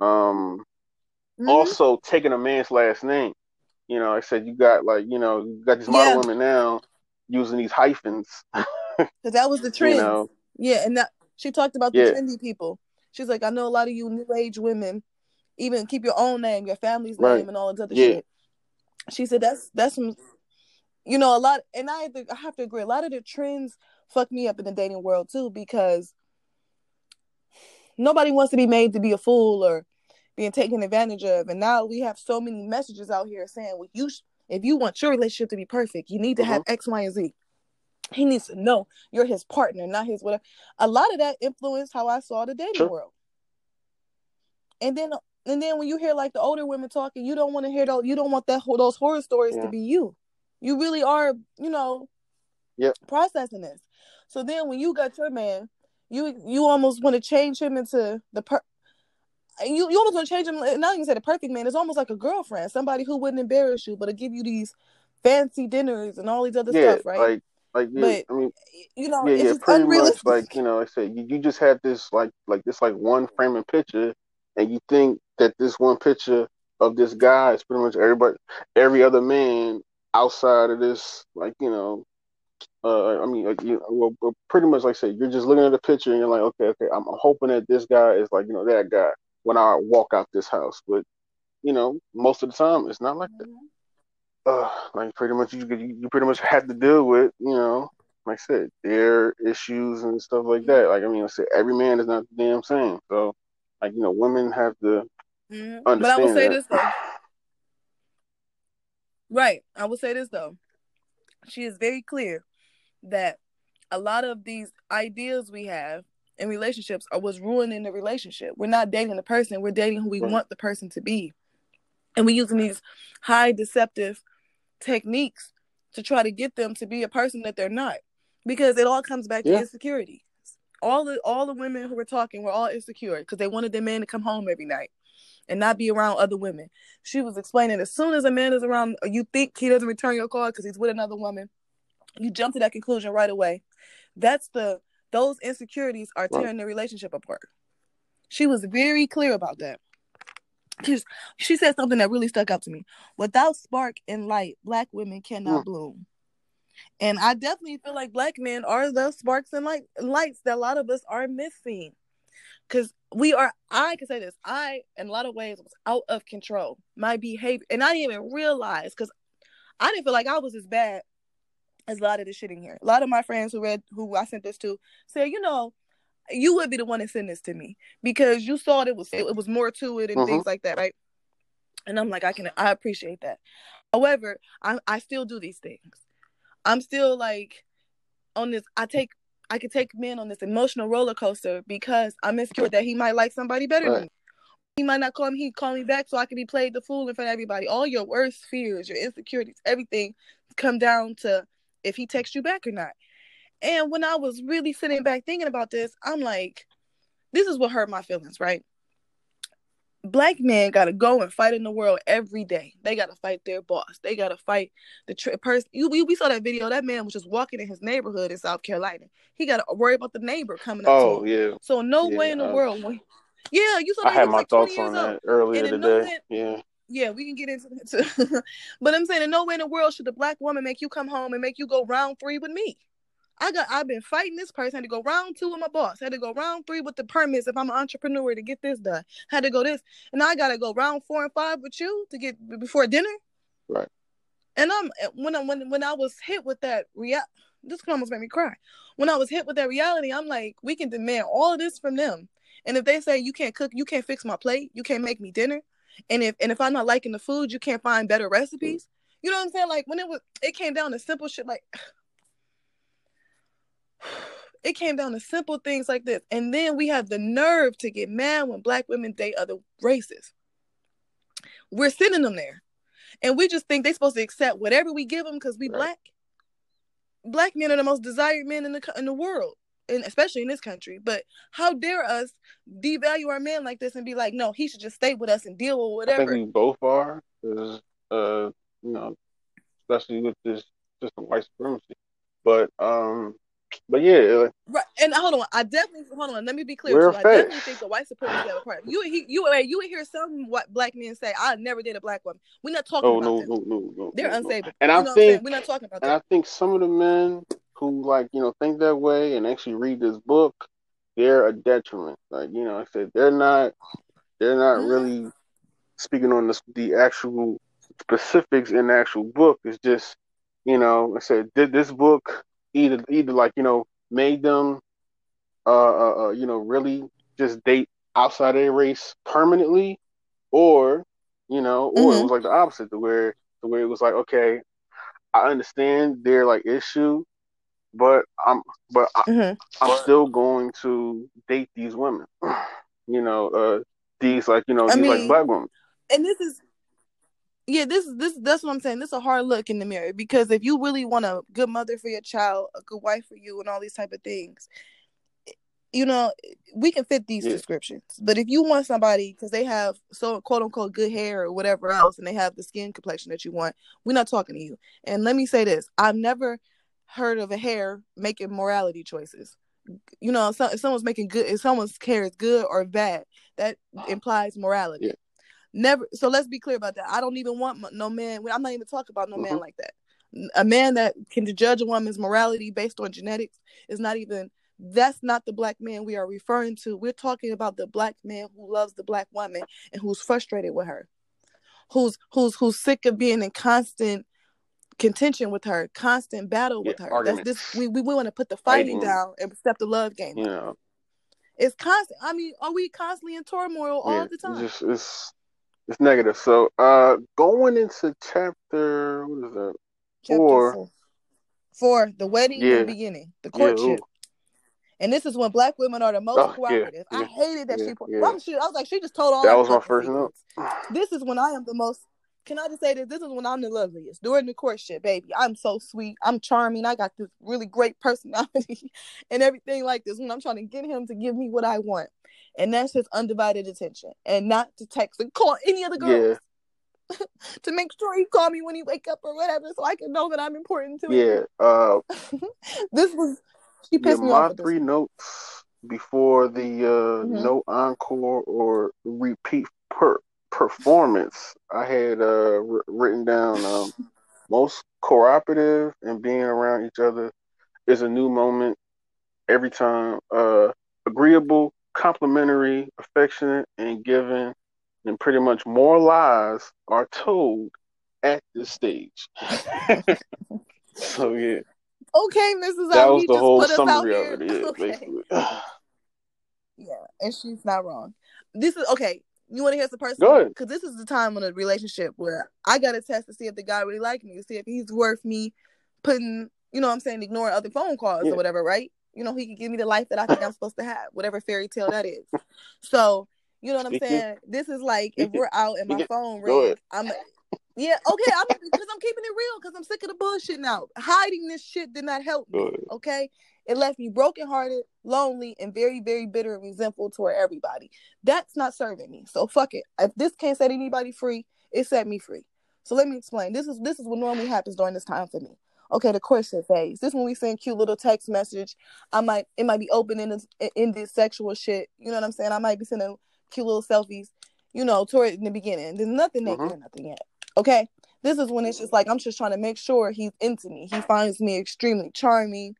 Um, Mhm. also taking a man's last name. You know, I said you got like you know you got these Yeah. model women now using these hyphens. Cause that was the you trend. know, Yeah, and that she talked about the Yeah. trendy people. She's like, I know a lot of you new age women even keep your own name, your family's Right. name, and all this other Yeah. shit. She said that's that's some, you know, a lot, and I I have to agree. A lot of the trends fuck me up in the dating world too because nobody wants to be made to be a fool or being taken advantage of. And now we have so many messages out here saying, well, you sh- if you want your relationship to be perfect, you need to have mm-hmm. X, Y, and Z. He needs to know you're his partner, not his whatever. A lot of that influenced how I saw the dating Sure. world. And then and then when you hear like the older women talking, you don't want to hear those. You don't want that those horror stories Yeah. to be you. You really are, you know, yep. processing this. So then when you got your man, you you almost want to change him into the per you, you almost want to change him not even say the perfect man, it's almost like a girlfriend, somebody who wouldn't embarrass you, but to give you these fancy dinners and all these other yeah, stuff, right? Like like yeah, but I mean you know, yeah, it's yeah, just pretty much like, you know, I said you, you just have this like like this like one framing picture and you think that this one picture of this guy is pretty much everybody every other man outside of this like, you know, uh, I mean, like you, well, well, pretty much like I said, you're just looking at the picture and you're like, okay, okay, I'm hoping that this guy is like, you know, that guy when I walk out this house. But you know, most of the time, it's not like that. Uh, like pretty much, you you pretty much have to deal with, you know, like I said, their issues and stuff like that. Like I mean, I said, every man is not the damn same. So, like you know, women have to Mhm. But I will say that. this though. Right. I will say this though. She is very clear that a lot of these ideas we have in relationships are what's ruining the relationship. We're not dating the person, we're dating who we Right. want the person to be. And we're using these high deceptive techniques to try to get them to be a person that they're not. Because it all comes back to insecurity. All the all the women who were talking were all insecure because they wanted their man to come home every night and not be around other women. She was explaining as soon as a man is around, you think he doesn't return your call because he's with another woman, you jump to that conclusion right away. That's the those insecurities are tearing the relationship apart. She was very clear about that. She, she said something that really stuck out to me. Without spark and light, black women cannot Mm. bloom. And I definitely feel like black men are the sparks and light lights that a lot of us are missing. Cause we are I can say this, I in a lot of ways was out of control. My behavior and I didn't even realize because I didn't feel like I was as bad as a lot of this shit in here. A lot of my friends who read who I sent this to said, you know, you would be the one to send this to me because you saw it was it, was more to it and Mhm. things like that, right? And I'm like, I can I appreciate that. However, I I still do these things. I'm still like on this. I take I could take men on this emotional roller coaster because I'm insecure that he might like somebody better than me. He might not call me. He call me back so I can be played the fool in front of everybody. All your worst fears, your insecurities, everything come down to if he texts you back or not. And when I was really sitting back thinking about this, I'm like, this is what hurt my feelings, right? Black men got to go and fight in the world every day. They got to fight their boss. They got to fight the tr- person. You, we, we saw that video. That man was just walking in his neighborhood in South Carolina. He got to worry about the neighbor coming up Oh to him. yeah, So no Yeah, way in the uh, world. When, yeah, you saw that. I had my like thoughts on that earlier today. Yeah, yeah, we can get into that too. but I'm saying in no way in the world should a black woman make you come home and make you go round three with me. I got I've been fighting this person, had to go round two with my boss, had to go round three with the permits if I'm an entrepreneur to get this done. Had to go this. And I gotta go round four and five with you to get before dinner. Right. And I'm when I when when I was hit with that real this can almost make me cry. When I was hit with that reality, I'm like, we can demand all of this from them. And if they say you can't cook, you can't fix my plate, you can't make me dinner, and if and if I'm not liking the food, you can't find better recipes. You know what I'm saying? Like when it was, it came down to simple shit. Like it came down to simple things like this, and then we have the nerve to get mad when black women date other races. We're sending them there, and we just think they're supposed to accept whatever we give them because we Right. black. Black men are the most desired men in the in the world, and especially in this country. But how dare us devalue our men like this and be like, no, he should just stay with us and deal with I think whatever. we both are, uh, you know, especially with this system white supremacy. But um, but yeah, Right, and hold on, I definitely hold on. Let me be clear. I definitely think the white supremacy have a part. You he, you you would hear some white black men say, "I never did a black woman." We're not talking oh about no, them. no, no, no, They're no. And you I know what I'm saying? think, We're not talking about and that. I think some of the men who like you know think that way and actually read this book, they're a detriment. Like you know, I said they're not, they're not Mhm. really speaking on the the actual specifics in the actual book. It's just you know, I said did this book either either like you know made them uh, uh, uh you know really just date outside of their race permanently, or you know, or it Mhm. was like the opposite, to where to where it was like okay, I understand their like issue, but I'm but I, Mhm. I'm still going to date these women. You know, uh, these like you know I these like black women. And this is yeah, this is this that's what I'm saying. This is a hard look in the mirror because if you really want a good mother for your child, a good wife for you, and all these type of things, you know, we can fit these Yeah. descriptions. But if you want somebody because they have so quote unquote good hair or whatever else, and they have the skin complexion that you want, we're not talking to you. And let me say this: I've never heard of a hair making morality choices. You know, so, if someone's making good, if someone's hair is good or bad, that implies morality. Yeah. Never. So let's be clear about that. I don't even want no man. I'm not even talking about no man Mhm. like that. A man that can judge a woman's morality based on genetics is not even. That's not the black man we are referring to. We're talking about the black man who loves the black woman and who's frustrated with her, who's who's who's sick of being in constant contention with her, constant battle Yeah, with her. arguments. That's this. We we want to put the fighting Fighting. down and step the love game. You up. It's constant. I mean, are we constantly in turmoil all yeah, the it's time? just it's it's negative. So, uh, going into chapter what is that? Chapter four. four. Four, the wedding Yeah. and beginning, the courtship. And this is when black women are the most Oh, yeah, cooperative. I hated that yeah, she yeah. Well, she, I was like, she just told all That was my first note. This is when I am the most. Can I just say this? This is when I'm the loveliest during the courtship, baby. I'm so sweet. I'm charming. I got this really great personality and everything like this. When I'm trying to get him to give me what I want, and that's his undivided attention, and not to text and call any other girls Yeah, to make sure he call me when he wake up or whatever, so I can know that I'm important to him. yeah. Uh, This was she yeah. pissed me My off this. three notes before the uh Mhm. no encore or repeat per performance. I had uh wr- written down um most cooperative and being around each other is a new moment every time. Uh, agreeable, complimentary, affectionate, and giving, and pretty much more lies are told at this stage. so yeah, Okay, Mrs. that was the just whole put us out summary of it. Yeah, okay. basically. Yeah, and she's not wrong. This is okay. You want to hear some personal? Because this is the time in a relationship where I got to test to see if the guy really like me, to see if he's worth me putting, you know what I'm saying, ignoring other phone calls Yeah. or whatever, right? You know, he can give me the life that I think I'm supposed to have, whatever fairy tale that is. So, you know what I'm saying? This is like if we're out and my phone rings. I'm yeah, okay, I'm because I'm keeping it real because I'm sick of the bullshit now. Hiding this shit did not help me. Okay. It left me brokenhearted, lonely, and very, very bitter and resentful toward everybody. That's not serving me. So fuck it. If this can't set anybody free, it set me free. So let me explain. This is this is what normally happens during this time for me. Okay, the courtship phase. This when we send cute little text message. I might it might be open in this in this sexual shit. You know what I'm saying? I might be sending cute little selfies. You know, toward in the beginning. There's nothing naked Mhm. nothing yet. Okay. This is when it's just like I'm just trying to make sure he's into me. He finds me extremely charming.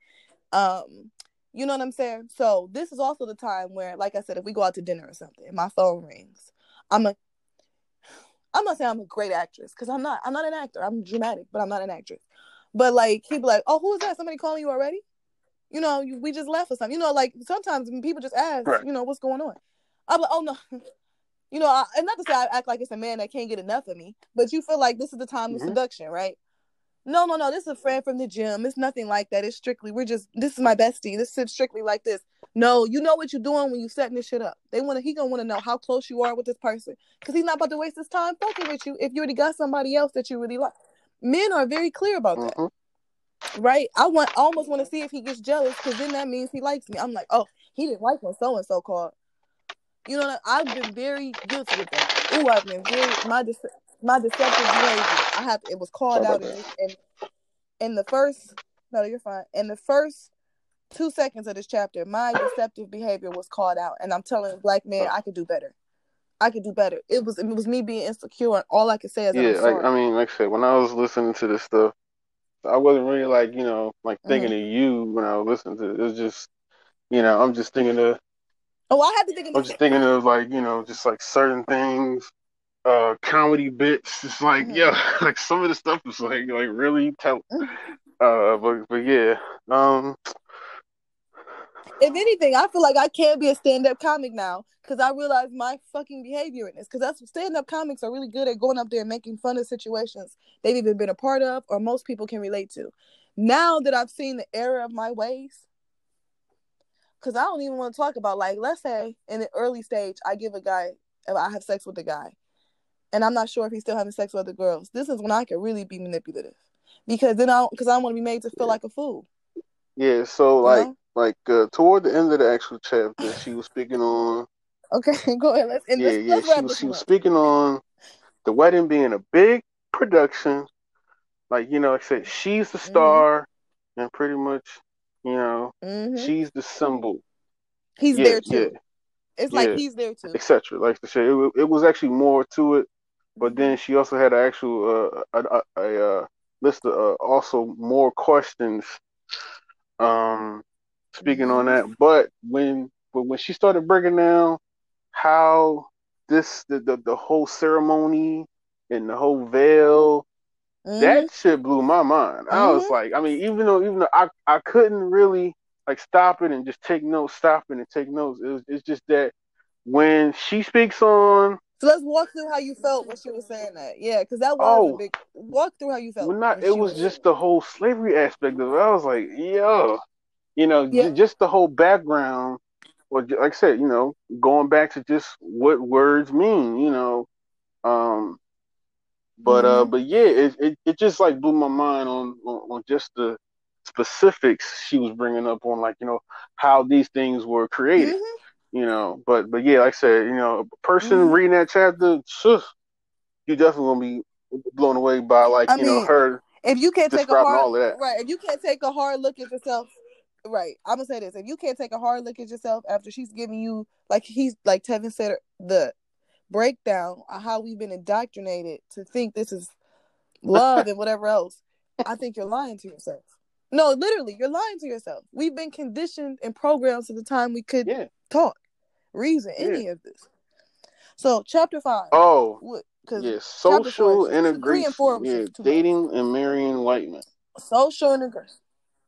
Um, you know what I'm saying? So this is also the time where, like I said, if we go out to dinner or something, my phone rings, I'm a I'm not saying I'm a great actress because I'm not. I'm not an actor. I'm dramatic, but I'm not an actress. But like he'd be like, "Oh, who is that? Somebody calling you already?" You know, you, we just left or something. You know, like sometimes when people just ask, Right. you know, what's going on. I'm like, "Oh no." You know, I, and not to say I act like it's a man that can't get enough of me, but you feel like this is the time of Mhm. seduction, right? No, no, no. This is a friend from the gym. It's nothing like that. It's strictly we're just this is my bestie. This is strictly like this. No, you know what you're doing when you setting this shit up. They want to. He gonna want to know how close you are with this person because he's not about to waste his time fucking with you if you already got somebody else that you really like. Men are very clear about that, Mhm. right? I want I almost want to see if he gets jealous because then that means he likes me. I'm like, oh, he didn't like when so and so called. You know, I've been very guilty of that. Ooh, I've been very my my deceptive behavior. I have it was called out in in, in the first no, you're fine. In the first two seconds of this chapter, my deceptive behavior was called out, and I'm telling black man I could do better. I could do better. It was it was me being insecure, and all I could say is Yeah, like. I mean, like I said, when I was listening to this stuff, I wasn't really like you know like Mm-hmm. thinking of you when I was listening to it. It was just you know I'm just thinking of oh, I had to think of I'm just thinking of like you know just like certain things, uh, comedy bits. It's like Mhm. yeah, like some of the stuff is like like really tell. Mhm. Uh, but but yeah, um, if anything, I feel like I can't be a stand-up comic now because I realize my fucking behavior in this. Because that's stand-up comics are really good at going up there and making fun of situations they've even been a part of or most people can relate to. Now that I've seen the error of my ways, because I don't even want to talk about like, let's say in the early stage, I give a guy, I have sex with a guy, and I'm not sure if he's still having sex with other girls. This is when I could really be manipulative because then I because I don't want to be made to feel like a fool. Yeah, so like know? like uh, toward the end of the actual chapter, she was speaking on. Okay, go ahead. Let's yeah, let's, yeah. Let's she was she was speaking on the wedding being a big production. Like you know, like I said, she's the mm-hmm. star, mm-hmm. and pretty much, you know, mm-hmm. she's the symbol. He's yeah, there too. Yeah. It's yeah, like he's there too, etc. Like I said, it, it was actually more to it, but then she also had an actual uh, a, a, a, uh, list of uh, also more questions. Um, speaking on that, but when but when she started breaking down how this the the, the whole ceremony and the whole veil. Mm-hmm. That shit blew my mind. Mm-hmm. I was mm-hmm. like, I mean, even though even though I, I couldn't really like stop it and just take notes, stop it and take notes. It was, it's just that when she speaks on. So let's walk through how you felt when she was saying that. Yeah, because that was oh, a big walk through how you felt. Well, not it was, was just the whole slavery aspect of it. I was like, yo, you know, yeah. j- just the whole background. Or like I said, you know, going back to just what words mean. You know, um, but uh, mm-hmm. uh, but yeah, it, it, it just like blew my mind on, on, on just the specifics she was bringing up on like you know how these things were created. Mm-hmm. You know, but but yeah, like I said, you know, a person mm-hmm. reading that chapter, you definitely gonna be blown away by like I you mean, know her. If you can't take a hard right, if you can't take a hard look at yourself, right? I'm gonna say this: if you can't take a hard look at yourself after she's giving you, like he's like Tevin said, the breakdown of how we've been indoctrinated to think this is love and whatever else, I think you're lying to yourself. No, literally, you're lying to yourself. We've been conditioned and programmed to the time we could yeah. talk, reason yeah. any of this. So, chapter five. Oh, because yeah, social integration. Yeah, dating and marrying white men. Social integration.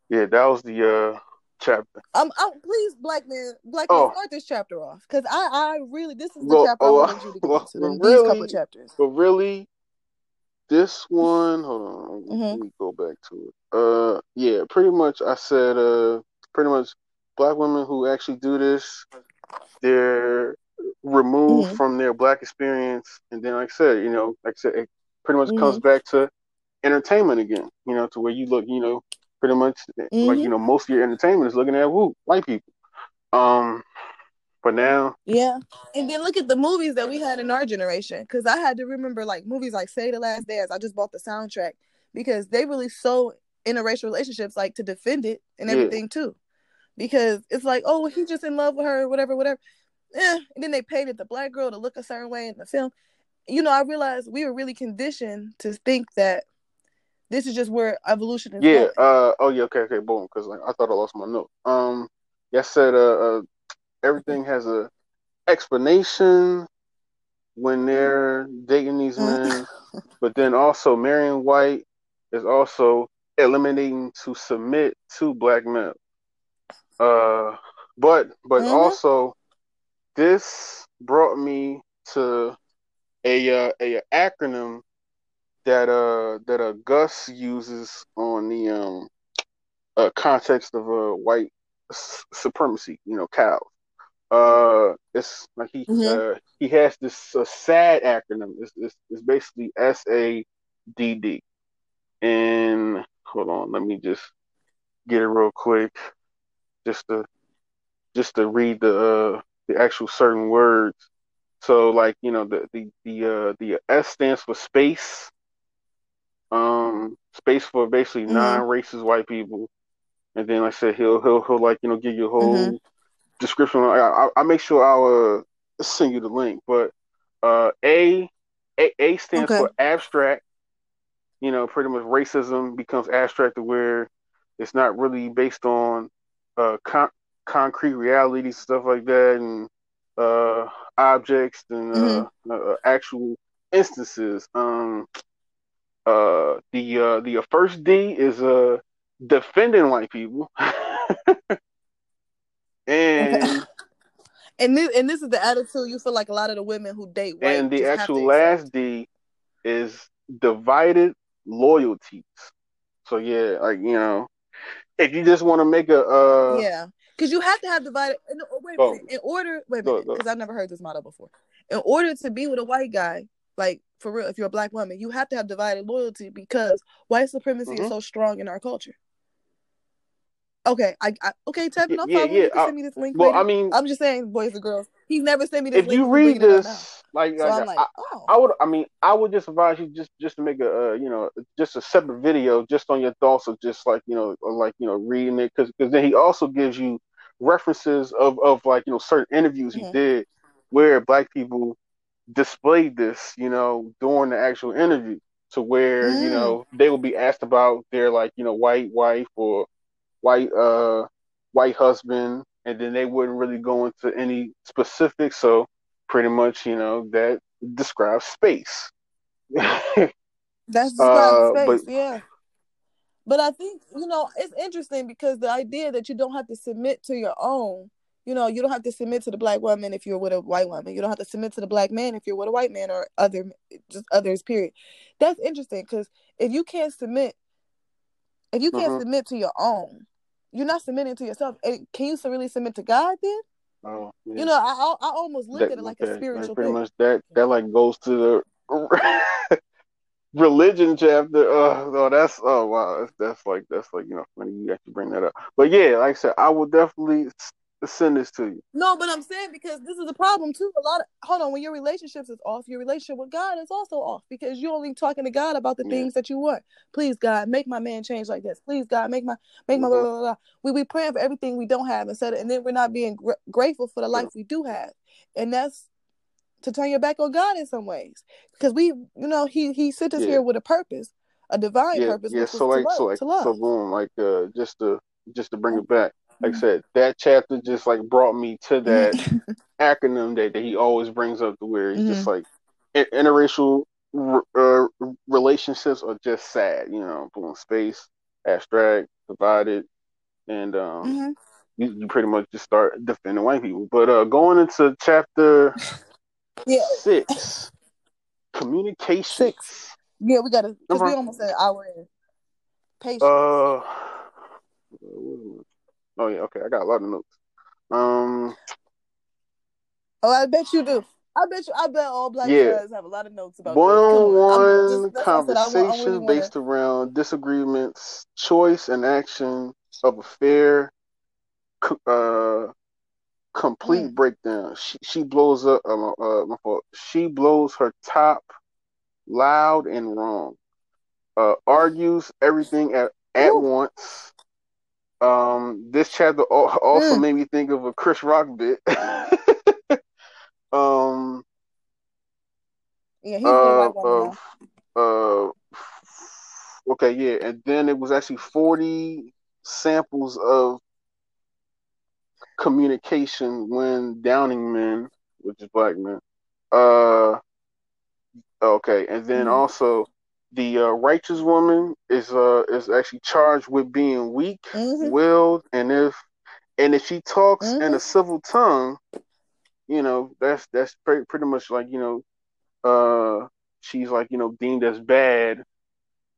Yeah, that was the uh chapter. Um, I'm, please, black man, black man, oh. start this chapter off because I, I really, this is the well, chapter oh, I wanted you to get well, to. Really, these couple chapters. But really, this one, hold on, mm-hmm. let me go back to it. Uh, yeah, pretty much. I said, uh, pretty much, black women who actually do this, they're removed mm-hmm. from their black experience, and then, like I said, you know, like I said, it pretty much mm-hmm. comes back to entertainment again. You know, to where you look, you know, pretty much mm-hmm. like you know most of your entertainment is looking at woo white people. Um, but now, yeah, and then look at the movies that we had in our generation. Because I had to remember like movies like Save the Last Dance. I just bought the soundtrack because they really so interracial relationships like to defend it and everything yeah. too. Because it's like, oh, he's just in love with her, whatever, whatever. Eh. And then they painted the black girl to look a certain way in the film. You know, I realized we were really conditioned to think that this is just where evolution is. Yeah. Uh. Oh yeah. Okay. Okay. Boom. Because like I thought I lost my note. Um. Yeah. I said. Uh, uh. Everything has a explanation when they're dating these mm. men, but then also marrying white is also eliminating to submit to black men. Uh. But but mm-hmm. also this brought me to a uh, a acronym that uh that uh Gus uses on the um uh, context of uh white supremacy, you know, cows. Uh, it's like he mm-hmm. uh, he has this uh, SAD acronym. It's, it's, it's basically S A D D. And hold on, let me just get it real quick, just to just to read the uh, the actual certain words. So like you know the the the uh, the S stands for space um space for basically mm-hmm. non-racist white people, and then like I said he'll he'll he'll like you know give you a whole mm-hmm. description. I, I I make sure I'll uh, send you the link, but uh A A, A stands okay. for abstract. You know, pretty much racism becomes abstract to where it's not really based on uh con- concrete realities stuff like that and uh objects and uh, mm-hmm. uh, actual instances. Um, uh, the uh, the first D is uh, defending white people, and and this and this is the attitude you feel like a lot of the women who date white. And the actual last D is divided loyalties. So yeah, like you know, if you just want to make a uh, yeah, because you have to have divided. No, wait a minute. In order, wait a minute, because I've never heard this model before. In order to be with a white guy, like for real, if you're a black woman, you have to have divided loyalty because white supremacy mm-hmm. is so strong in our culture. Okay, I, I okay, Tevin, I'm yeah, yeah. Send me this link. Well, later. I mean, I'm just saying, boys and girls. He's never sent me this. If you read this, like, so like, like I, oh. I, would, I mean, I would just advise you just just to make a, uh, you know, just a separate video just on your thoughts of just like you know, like you know, reading it because because then he also gives you references of of like you know certain interviews mm-hmm. he did where black people displayed this, you know, during the actual interview to where mm. you know they will be asked about their like you know white wife or white uh white husband and then they wouldn't really go into any specifics. So pretty much you know that describes space. That's describes uh, space but, yeah. But i think you know it's interesting because the idea that you don't have to submit to your own you know you don't have to submit to the black woman if you're with a white woman. You don't have to submit to the black man if you're with a white man or other just others period. That's interesting because if you can't submit if you can't mm-hmm. submit to your own, you're not submitting to yourself. Can you really submit to God then? Oh, yeah. You know, I I almost look that, at it like a spiritual. pretty thing. much that that like goes to the religion chapter. Uh, oh, that's oh wow, that's, that's like that's like you know funny you actually bring that up. But yeah, like I said, I would definitely send this to you. No, but I'm saying because this is a problem too. A lot of hold on, when your relationships is off, your relationship with God is also off because you're only talking to God about the yeah. things that you want. Please God, make my man change like this. Please God, make my make my mm-hmm. blah, blah, blah, We we praying for everything we don't have instead of, and then we're not being gr- grateful for the life yeah. we do have, and that's to turn your back on God in some ways because we, you know, he he sent us yeah. here with a purpose, a divine purpose. Yeah, so like, love, so like, so boom, like uh, just to just to bring it back like I said, that chapter just like brought me to that acronym that, that he always brings up to where he's mm-hmm. just like interracial uh, relationships are just sad, you know, boom, space, abstract, divided, and um, mm-hmm. you, you pretty much just start defending white people. But uh, going into chapter yeah. six, communication. Six. Yeah, we gotta because we almost said hour in. Patience. Uh, Oh yeah, okay. I got a lot of notes. Um. Oh, I bet you do. I bet you. I bet all black yeah. guys have a lot of notes about one-on-one conversation really based wanna... around disagreements, choice, and action of a fair, uh, complete mm. breakdown. She she blows up. Uh, uh, my fault. She blows her top, loud and wrong. Uh, argues everything at at Ooh. once um, this chapter also mm. made me think of a Chris Rock bit. um, yeah, he's uh, of, uh, okay, yeah, and then it was actually forty samples of communication when downing men, which is black men. Uh, okay, and then mm. also the uh, righteous woman is uh is actually charged with being weak mm-hmm. willed and if and if she talks mm-hmm. in a civil tongue you know that's that's pretty, pretty much like you know uh she's like you know deemed as bad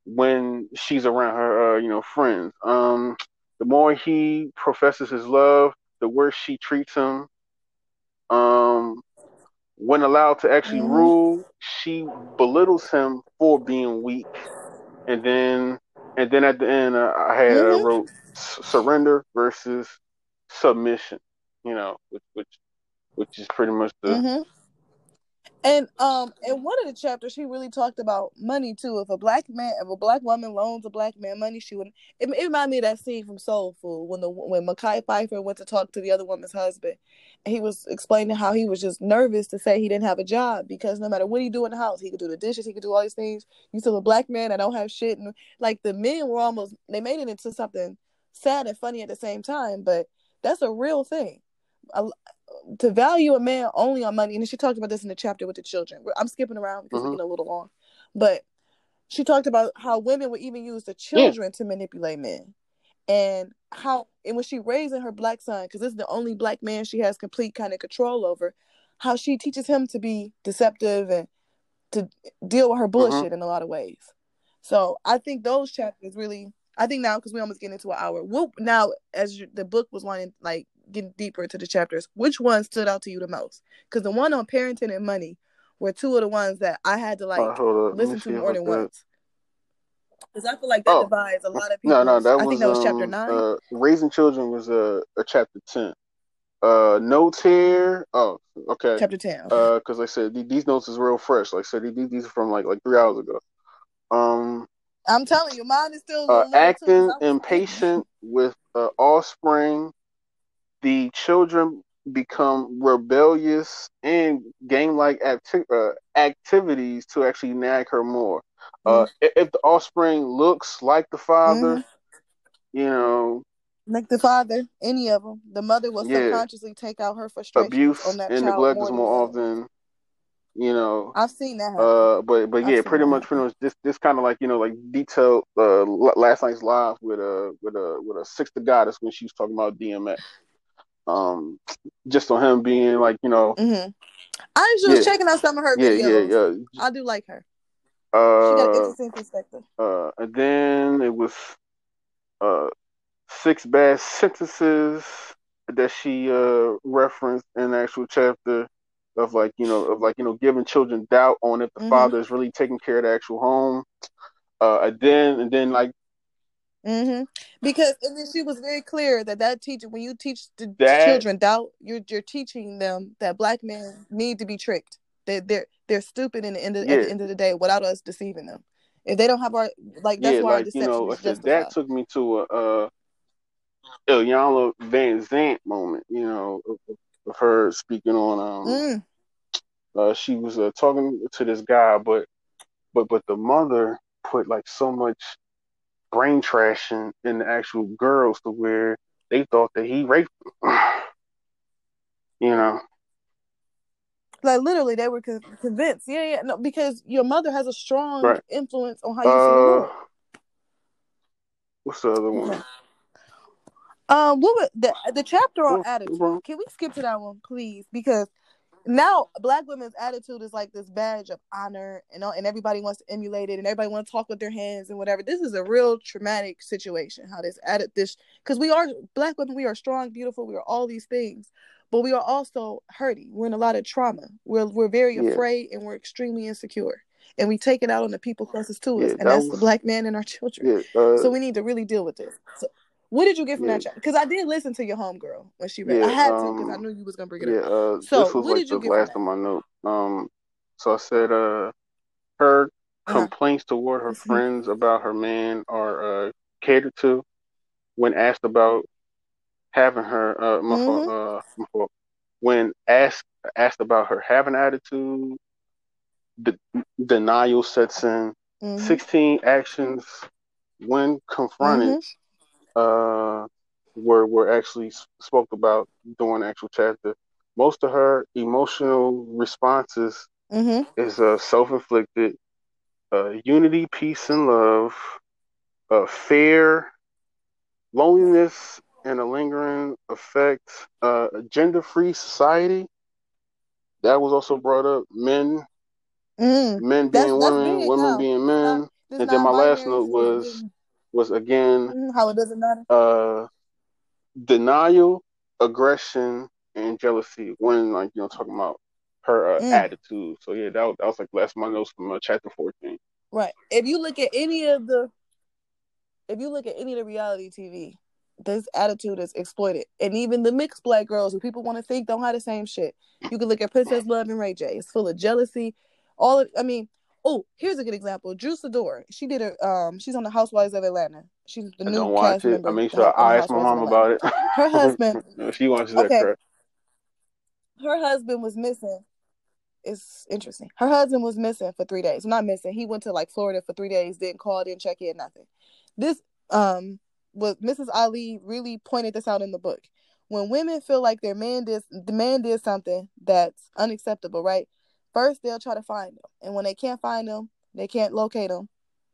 when she's around her uh, you know friends um the more he professes his love the worse she treats him um when allowed to actually mm-hmm. rule, she belittles him for being weak, and then and then at the end, uh, I had mm-hmm. wrote surrender versus submission. You know, which which which is pretty much the mm-hmm. And um, in one of the chapters, he really talked about money too. If a black man, if a black woman loans a black man money, she would. It, it reminded me of that scene from Soul Food when the when Mekhi Phifer went to talk to the other woman's husband, and he was explaining how he was just nervous to say he didn't have a job because no matter what he do in the house, he could do the dishes, he could do all these things. You still a black man, I don't have shit, and like the men were almost they made it into something sad and funny at the same time, but that's a real thing to value a man only on money, and she talked about this in the chapter with the children. I'm skipping around because mm-hmm. we're getting a little long, but she talked about how women would even use the children yeah. to manipulate men, and how and when she raising her black son, because this is the only black man she has complete kind of control over, how she teaches him to be deceptive and to deal with her mm-hmm. bullshit mm-hmm. in a lot of ways. So I think those chapters really. I think now because we almost get into an hour. We'll, now as you, the book was wanting like getting deeper into the chapters, which one stood out to you the most? Because the one on parenting and money were two of the ones that I had to like Uh, hold up. Let me listen to more than once. Because I feel like that Oh. divides a lot of people. No, no, that was I think that was chapter um, nine. Uh, Raising Children was uh, a chapter ten. Uh, notes here. Oh, okay. chapter ten. Uh, because like I said, these notes is real fresh. Like I said, these these are from like like three hours ago. Um, I'm telling you, mine is still uh, little little too, 'cause acting impatient with uh, offspring. The children become rebellious and game-like acti- uh, activities to actually nag her more. Uh, i- if the offspring looks like the father, Mhm. you know, Like the father, any of them, the mother will Yeah. subconsciously take out her frustration. abuse on that and neglect is more the other ones. often, you know. I've seen that happen. Uh, but but I've yeah, pretty much, pretty much this this kind of like you know like detailed uh last night's live with a with a with a six the goddess when she was talking about DMX. Um, just on him being like you know hmm I was just Yeah. checking out some of her yeah videos. yeah yeah I do like her. She got an uh interesting perspective. uh and then it was uh six bad sentences that she uh referenced in the actual chapter of like you know of like you know giving children doubt on if the Mhm. father is really taking care of the actual home uh and then and then like hmm Because and then she was very clear that that teacher, when you teach the That- children doubt, you're you're teaching them that black men need to be tricked. They they're they're stupid in the end of, at the end of the day without us deceiving them. If they don't have our like that's yeah why our like you know is like I said, that took me to a uh Iyanla Vanzant moment you know of, of her speaking on um Mm, uh, she was uh, talking to this guy, but but but the mother put like so much brain trashing in, the actual girls to where they thought that he raped them. you know, like literally, they were con- convinced. Yeah, yeah, no, because your mother has a strong Right. influence on how you see the world. uh, what's the other one? Um, what was the the chapter on attitude? Can we skip to that one, please? Because now black women's attitude is like this badge of honor, and all- and everybody wants to emulate it, and everybody want to talk with their hands and whatever. This is a real traumatic situation. How this added this because we are black women, we are strong, beautiful, we are all these things, but we are also hurting. We're in a lot of trauma. We're we're very Yeah. afraid and we're extremely insecure, and we take it out on the people closest to us, Yeah, and that that's the black man and our children. Yeah, uh, So we need to really deal with this. So, what did you get from Yeah. that chapter? Because I did listen to your homegirl when she read. Yeah, I had to because I um, knew you was gonna bring it yeah. up. Uh, So, this was what like did you the get last of my note. Um, so I said, uh, her Uh-huh. complaints toward her friends about her man are uh, catered to when asked about having her uh, my fault, Mhm. uh, my fault. when asked asked about her having attitude de- denial sets in Mhm. 16 actions when confronted Mhm. Uh were were actually spoke about during the actual chapter. Most of her emotional responses Mhm. is uh, self-inflicted uh, unity peace and love uh, fear loneliness and a lingering effect uh, a gender-free society. That was also brought up men Mm. men being that's women women being men. And then my last note was was again Mhm. how it doesn't matter. uh denial aggression and jealousy when like you know talking about her uh, Mm. attitude so yeah that was, that was like last my notes from uh, chapter 14 Right. If you look at any of the, if you look at any of the reality TV, this attitude is exploited, and even the mixed black girls who people want to think don't have the same shit. You can look at Princess Love and Ray J. It's full of jealousy. All of, I mean, oh, here's a good example. Drew Sidora. She did a um. She's on the Housewives of Atlanta. She's the I new don't watch cast it member. i make sure i ask my mom about it Her husband- she watches that Okay. crap her husband was missing. It's interesting. Her husband was missing for three days. Not missing. He went to like Florida for three days. Didn't call. Didn't check in. Nothing. This um was Mrs. Ali really pointed this out in the book. When women feel like their man did the man did something that's unacceptable, right? First they'll try to find them, and when they can't find them, they can't locate them,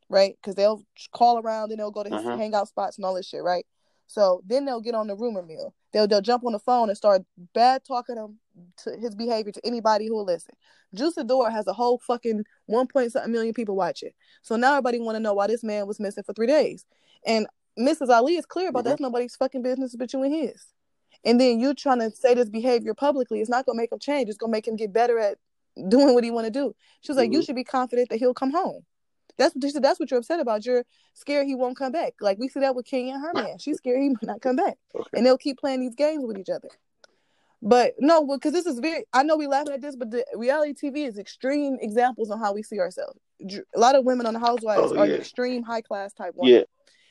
right? Because they'll call around and they'll go to his Mhm. hangout spots and all this shit, right? So then they'll get on the rumor mill. They'll they'll jump on the phone and start bad talking him to his behavior to anybody who will listen. Drew Sidora has a whole fucking one point something million people watching. So now everybody want to know why this man was missing for three days. And Mrs. Ali is clear about Mhm. that's nobody's fucking business but you and his. And then you trying to say this behavior publicly, it's not gonna make him change. It's gonna make him get better at doing what he want to do. She was like, Mhm. you should be confident that he'll come home. That's what she said. That's what you're upset about. You're scared he won't come back. Like we see that with King and her man. She's scared he might not come back, Okay. and they'll keep playing these games with each other. But no, because this is very. I know we laughing at this, but the reality TV is extreme examples on how we see ourselves. A lot of women on the Housewives Oh, are yeah. extreme high class type ones. Yeah.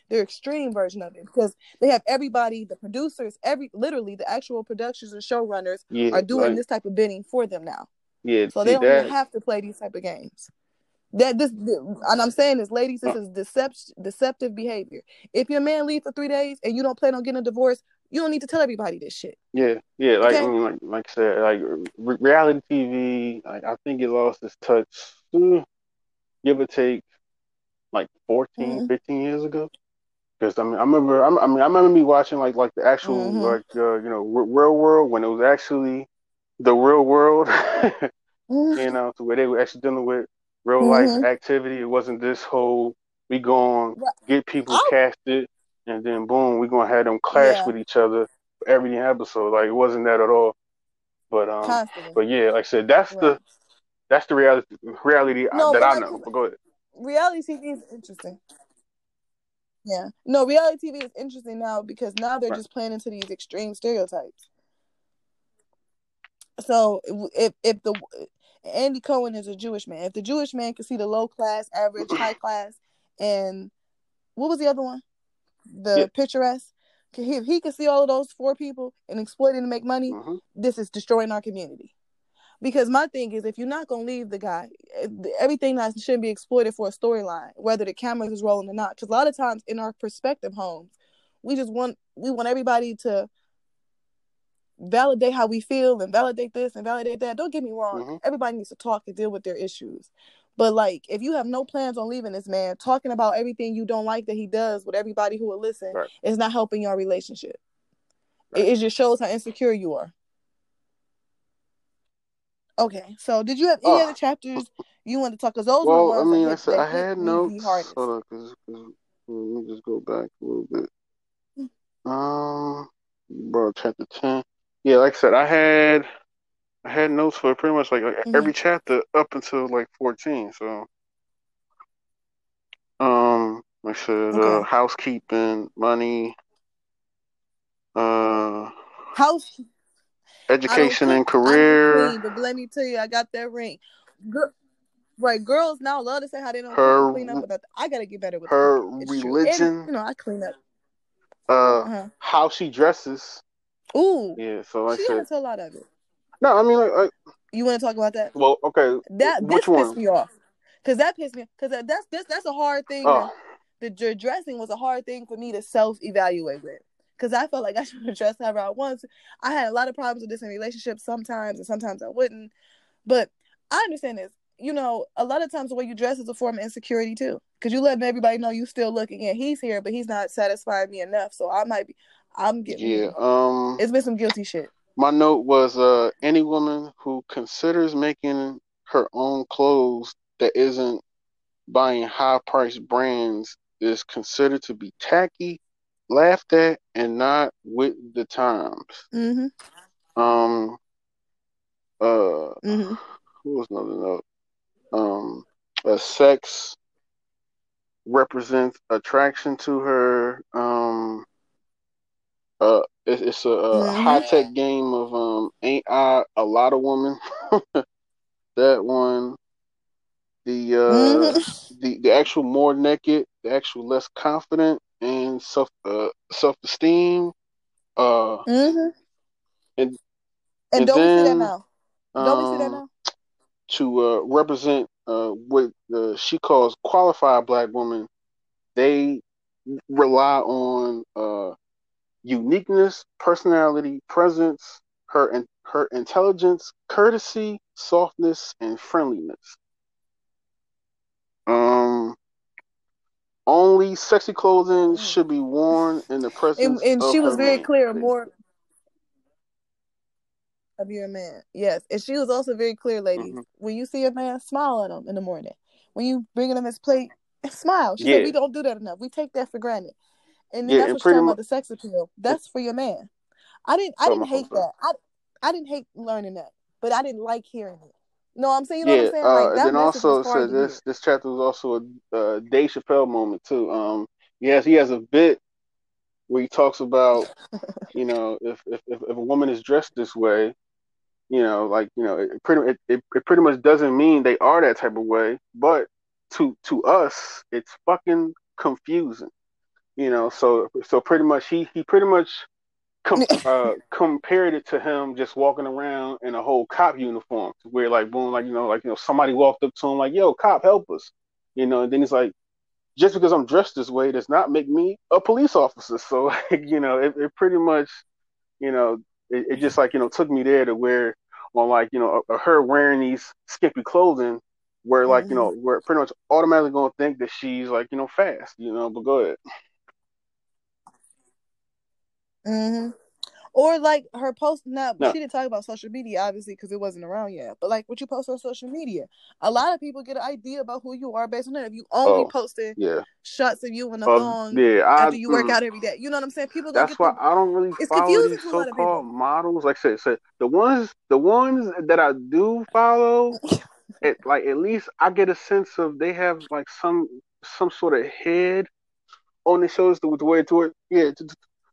They're extreme version of it because they have everybody, the producers, every literally the actual producers and showrunners Yeah. are doing like, this type of bidding for them now. Yeah. So they don't that, have to play these type of games. That this and I'm saying this, ladies, this is decept- deceptive behavior. If your man leaves for three days and you don't plan on getting a divorce, you don't need to tell everybody this shit. Yeah, yeah, like Okay. I mean, like like I said, like re- reality TV, like I think it lost its touch, mm, give or take, like 14, Mhm. 15 years ago. Because I mean, I remember, I'm- I mean, I remember me watching like like the actual Mhm. like uh, you know real world when it was actually the real world, you know, so where they were actually dealing with real life Mhm. activity. It wasn't this whole we going Right. get people Oh. casted and then boom, we gonna have them clash Yeah. with each other for every episode. Like it wasn't that at all. But um, Constantly. but yeah, like I said, that's the that's the reality reality No, that I know. But go ahead. reality TV is interesting. Yeah. No, reality TV is interesting now because now they're Right. just playing into these extreme stereotypes. So if if the Andy Cohen is a Jewish man, if the Jewish man can see the low class, average, high class, and what was the other one? The Yeah. picturesque. Can he, if he can see all of those four people and exploit it and make money, hmm this is destroying our community. Because my thing is, if you're not gonna leave the guy, eh, everything that shouldn't be exploited for a storyline, whether the cameras is rolling or not. Because a lot of times in our perspective homes, we just want we want everybody to validate how we feel and validate this and validate that. Don't get me wrong, Mhm. everybody needs to talk and deal with their issues. But like, if you have no plans on leaving this man, talking about everything you don't like that he does with everybody who will listen, Right. is not helping your relationship. Right. It, it just shows how insecure you are. Okay, so did you have any Oh. other chapters you want to talk? Because those Well, were I the ones mean, that I hit, said that I had notes. hardest. Hold on, cause, 'cause- let me just go back a little bit. Mm. Um, bro, chapter ten. Yeah, like I said, I had I had notes for pretty much like, like Mhm. every chapter up until like fourteen. So, um, like I said, uh, housekeeping, money, uh, House, education and cook, I don't career, clean, but let me tell you, I got that ring. Gir- right, girls now love to say how they don't her clean up, but. I gotta get better with her true, and religion, you know I clean up. uh, Uh-huh. how she dresses. Ooh, Yeah, so like I she said, a lot of it. no, I mean, like, like You want to talk about that? well, okay, That which this pissed me off, cause that pissed me. Cause that, that's this that's a hard thing. Oh, the dr- dressing was a hard thing for me to self evaluate with. Cause I felt like I should have dressed however I want. I had a lot of problems with this in relationships sometimes, and sometimes I wouldn't. But I understand this. You know, a lot of times the way you dress is a form of insecurity too. Cause you letting everybody know you still looking, and he's here, but he's not satisfying me enough. So I might be. I'm getting. yeah. Um, It's been some guilty shit. my note was uh, any woman who considers making her own clothes that isn't buying high priced brands is considered to be tacky, laughed at, and not with the times. Mm-hmm. Um, uh, Mm-hmm. what was another note? Um, uh, sex represents attraction to her. Um, uh, it, it's a, a Mhm. high tech game of um, ain't I a lot of women? that one. The uh, Mm-hmm. the the actual more naked, the actual less confident and self uh, self esteem. Uh, Mm-hmm. and And, and don't we see that now? Don't we see that um, now? to uh, represent uh, what uh, she calls qualified black women, they rely on uh, uniqueness, personality, presence, her in, her intelligence, courtesy, softness, and friendliness. Um, only sexy clothing should be worn in the presence and of she was very man. clear more of your man. Yes. And she was also very clear, ladies. Mhm. When you see a man, smile at him in the morning. When you bringing him his plate, smile. She Yeah. said we don't do that enough. We take that for granted. And then Yeah, that's what pretty talking mu- about the sex appeal. That's for your man. I didn't I didn't hate that. I I didn't hate learning that, but I didn't like hearing it. No, I'm saying you know yeah, what I'm saying. Like uh, that then also so this this chapter was also a uh, Dave Chappelle moment too. Um, yes, he has a bit where he talks about you know if, if if a woman is dressed this way, you know, like you know, it pretty it, it, it pretty much doesn't mean they are that type of way, but to to us, it's fucking confusing. You know, so so pretty much he he pretty much com- uh, compared it to him just walking around in a whole cop uniform, where like boom, like you know, like you know, somebody walked up to him like, "Yo, cop, help us," you know, and then he's like, "Just because I'm dressed this way does not make me a police officer." So you know, it, it pretty much, you know, it, it, just like you know took me there to where on like you know her wearing these skimpy clothing where like mm-hmm. you know we're pretty much automatically gonna think that she's like you know fast you know but go ahead Mm-hmm. Or like her post. Now no. she didn't talk about social media obviously because it wasn't around yet. But like what you post on social media, a lot of people get an idea about who you are based on that. If you only oh, posted yeah. shots of you in the uh, thong yeah, I, after you work out every day, you know what I'm saying? People. don't That's why I don't really it's follow these so-called models. Like I said, so the ones the ones that I do follow, it, like at least I get a sense of they have like some some sort of head on the shoulders to, the way toward yeah to,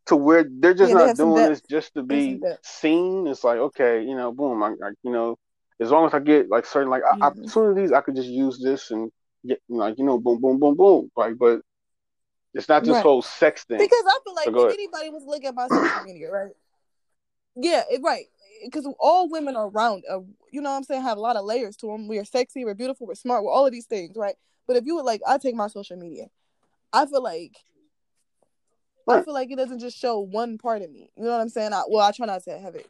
to where they're just yeah, not they doing this just to be seen. It's like okay, you know, boom, I, I, you know, as long as I get like certain like mm-hmm. opportunities, I could just use this and get like you know, boom, boom, boom, boom, like but. It's not this right. whole sex thing. Because I feel like so if anybody was looking at my social media, right? Yeah, it, right. Because all women are round. Uh, you know what I'm saying? Have a lot of layers to them. We're sexy, we're beautiful, we're smart, we're all of these things, right? But if you would like, I take my social media. I feel like Right. I feel like it doesn't just show one part of me. You know what I'm saying? I, well, I try not to have it,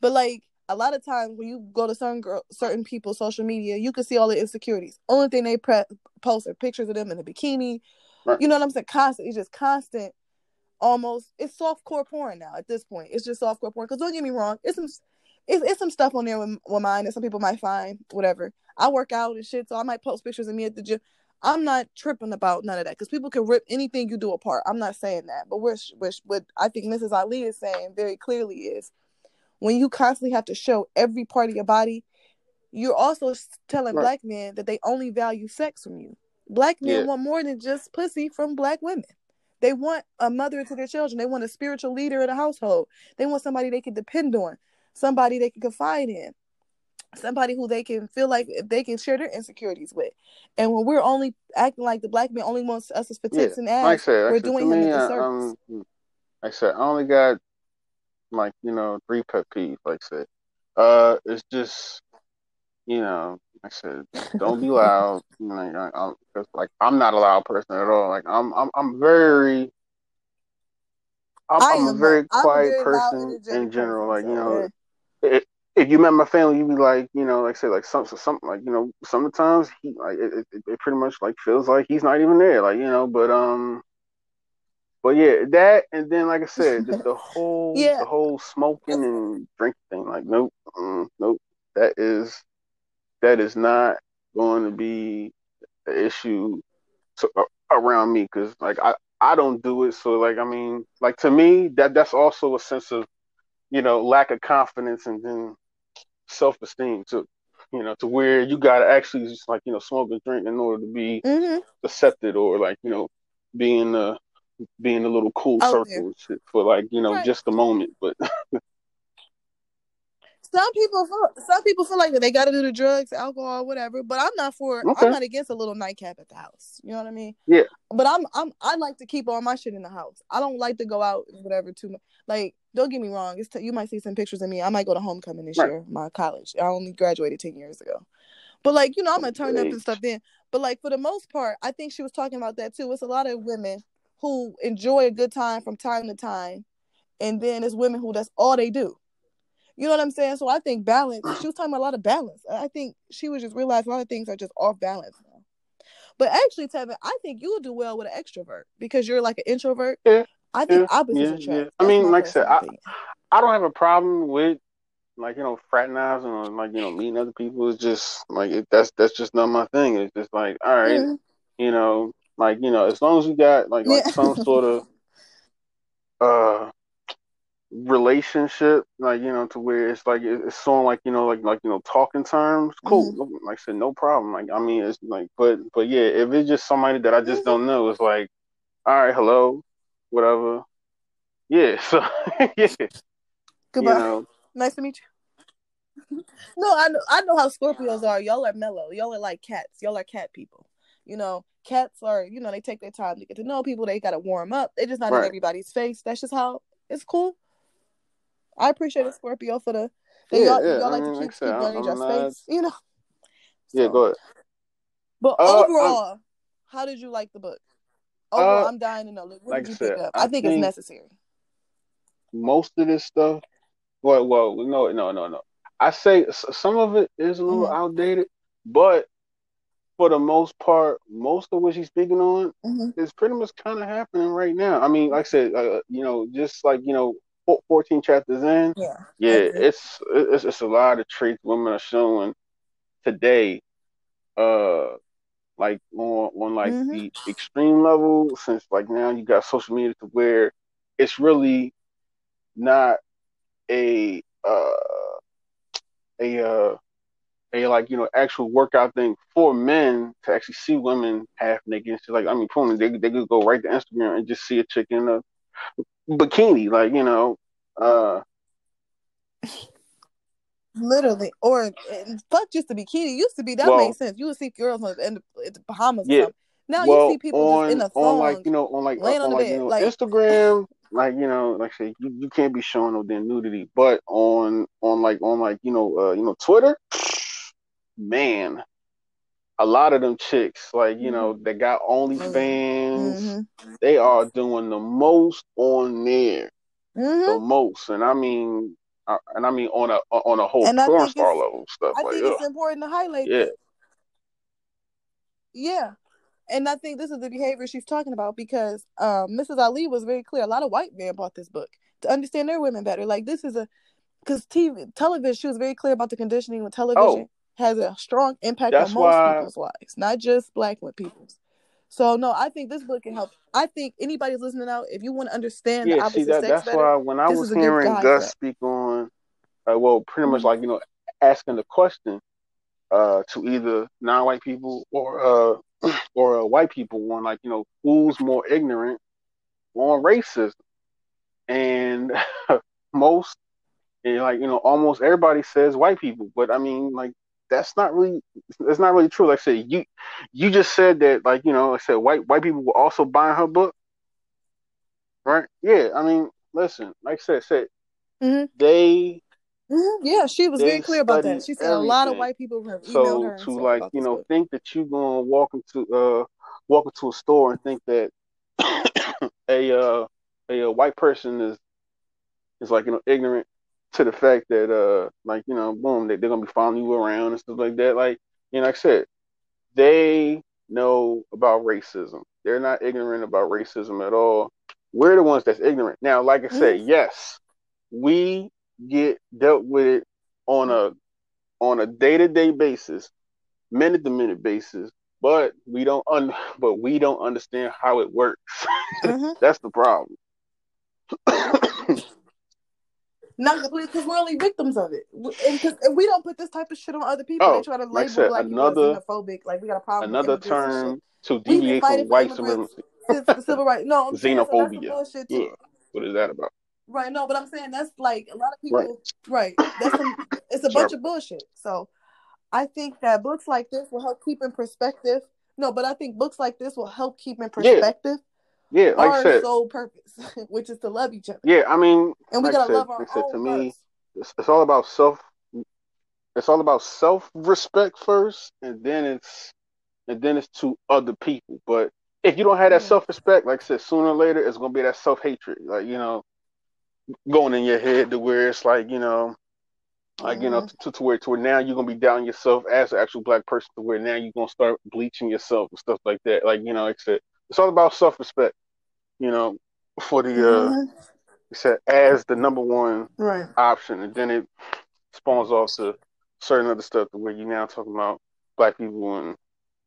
but like a lot of times when you go to certain girl, certain people's social media, you can see all the insecurities. Only thing they pre- post are pictures of them in a bikini. Right. You know what I'm saying? Constant. It's just constant. Almost. It's soft core porn now. At this point, it's just soft core porn. Because don't get me wrong, it's some. It's, it's some stuff on there with, with mine that some people might find whatever. I work out and shit, so I might post pictures of me at the gym. I'm not tripping about none of that because people can rip anything you do apart. I'm not saying that, but which which what I think Mrs. Ali is saying very clearly is when you constantly have to show every part of your body, you're also telling right. black men that they only value sex from you. Black men yeah. want more than just pussy from black women. They want a mother to their children. They want a spiritual leader in the household. They want somebody they can depend on, somebody they can confide in somebody who they can feel like they can share their insecurities with. And when we're only acting like the black man only wants us for tits yeah. and ass, like said, we're doing him me, a disservice. Um, like I said, I only got like you know three pet peeves. Like I said, uh, it's just you know, like I said, don't be loud. like, I, I'm, like I'm not a loud person at all. Like I'm, I'm, I'm very. I'm, I'm a very quiet person in general. Like you know, it, if you met my family, you'd be like, you know, like I say, like some, something like, you know, sometimes he like it, it, it, pretty much like feels like he's not even there, like you know. But um, but yeah, that and then like I said, the, the whole yeah. the whole smoking and drinking thing, like nope, mm, nope, that is that is not going to be an issue to, uh, around me because like I I don't do it, so like I mean, like to me that that's also a sense of you know, lack of confidence and then self esteem to you know, to where you gotta actually just like, you know, smoke and drink in order to be mm-hmm. accepted or like, you know, being uh being a little cool Out circle for like, you know, right. just a moment. But some people feel some people feel like they got to do the drugs, alcohol, whatever. But I'm not for. Okay. I'm not against a little nightcap at the house. You know what I mean? Yeah. But I'm I'm I like to keep all my shit in the house. I don't like to go out whatever too much. Like, don't get me wrong. It's t- you might see some pictures of me. I might go to homecoming this right. year, my college. I only graduated ten years ago. But like you know, I'm gonna oh, turn up and stuff then. But like for the most part, I think she was talking about that too. It's a lot of women who enjoy a good time from time to time, and then it's women who that's all they do. You know what I'm saying? So I think balance. She was talking about a lot of balance. I think she was just realizing a lot of things are just off balance now. But actually, Tevin, I think you would do well with an extrovert because you're like an introvert. Yeah. I think yeah, opposites yeah. Yeah. I mean, like I said, I, I don't have a problem with like you know fraternizing or like you know meeting other people. It's just like it, that's that's just not my thing. It's just like all right, mm-hmm. you know, like you know, as long as you got like like yeah. some sort of uh relationship, like you know, to where it's like it's so like you know, like like you know, talking terms. Cool, mm-hmm. like I said, no problem. Like I mean, it's like, but but yeah, if it's just somebody that I just mm-hmm. don't know, it's like, all right, hello, whatever. Yeah, so yeah. Goodbye. You know. Nice to meet you. no, I know I know how Scorpios are. Y'all are mellow. Y'all are like cats. Y'all are cat people. You know, cats are, you know, they take their time to get to know people. They gotta warm up. They just not right. in everybody's face. That's just how it's cool. I appreciate a Scorpio for the yeah, y'all, yeah. y'all like mean, to keep, your space, you know. So. Yeah, go ahead. But uh, overall, I'm, how did you like the book? Overall, uh, I'm dying to know. What like did you said, pick up? I, I think, think, it's necessary. Most of this stuff, well, well, no, no, no, no. I say some of it is a little mm-hmm. outdated, but for the most part, most of what she's speaking on mm-hmm. is pretty much kind of happening right now. I mean, like I said, uh, you know, just like you know, 14 chapters in, yeah, yeah, it's, it's it's a lot of traits women are showing today, uh, like on on like mm-hmm. the extreme level. Since like now you got social media to where it's really not a uh a uh a like you know actual workout thing for men to actually see women half naked. It's like I mean, for they they could go right to Instagram and just see a chick in a bikini, like you know, uh, literally, or fuck just a bikini. Used to be that well, made sense. You would see girls in the, in the Bahamas. Yeah. Now well, you see people on, just in a thong, on like you know on like laying on, on like, bed. You know, like Instagram. like you know, like I say, you, you can't be showing no damn nudity, but on on like on like you know uh, you know Twitter, man, a lot of them chicks, like you know, mm-hmm. that got OnlyFans, mm-hmm. they are doing the most on there, mm-hmm. the most, and I mean, and I mean on a on a whole and porn star level stuff. I like, think ugh. it's important to highlight. Yeah, this. yeah, and I think this is the behavior she's talking about because um, Mrs. Ali was very clear. A lot of white men bought this book to understand their women better. Like this is a because TV television. She was very clear about the conditioning with television. Oh has a strong impact That's on most why... people's lives, not just black people's. So no, I think this book can help. I think anybody's listening out, if you want to understand yeah, the opposite see, that, sex that's better, why when I was hearing Gus speak on, uh, well, pretty mm-hmm. much like you know, asking the question uh, to either non-white people or uh, or uh, white people on like you know who's more ignorant on racism, and most and like you know almost everybody says white people, but I mean like that's not really that's not really true. Like I said, you you just said that like you know, like I said white white people were also buying her book, right? Yeah, I mean, listen, like I said, said mm-hmm. they. Mm-hmm. Yeah, she was very clear about that. She said everything. a lot of white people have emailed so her. to like you know book. think that you're gonna walk into uh walk into a store and think that a uh a, a white person is is like you know ignorant to the fact that uh like you know boom they, they're gonna be following you around and stuff like that. Like you know like I said they know about racism. They're not ignorant about racism at all. We're the ones that's ignorant. Now like I said yes we get dealt with it on a on a day-to-day basis minute to minute basis but we don't un- but we don't understand how it works. Mm-hmm. that's the problem Not because we're only victims of it, and because we don't put this type of shit on other people, oh, they try to label like, said, black another, xenophobic. Like we got a problem. Another term to deviate from white supremacy. Civil rights, no, I'm xenophobia. Saying, so yeah. What is that about? Right. No, but I'm saying that's like a lot of people. Right. right that's some. It's a bunch of bullshit. So, I think that books like this will help keep in perspective. No, but I think books like this will help keep in perspective. Yeah yeah, like our said, sole purpose, which is to love each other. Yeah, I mean, and we like gotta said, love our like own. to me, it's, it's, all about self. It's all about self respect first, and then it's and then it's to other people. But if you don't have that self respect, like I said, sooner or later it's gonna be that self hatred, like you know, going in your head to where it's like you know, like mm-hmm. you know, mm-hmm. to, to where to where now you're gonna be down yourself as an actual black person, to where now you're gonna start bleaching yourself and stuff like that. Like you know, said, it's all about self respect you know, for the uh, mm-hmm. said as the number one right. option, and then it spawns off to certain other stuff where you now talking about black people and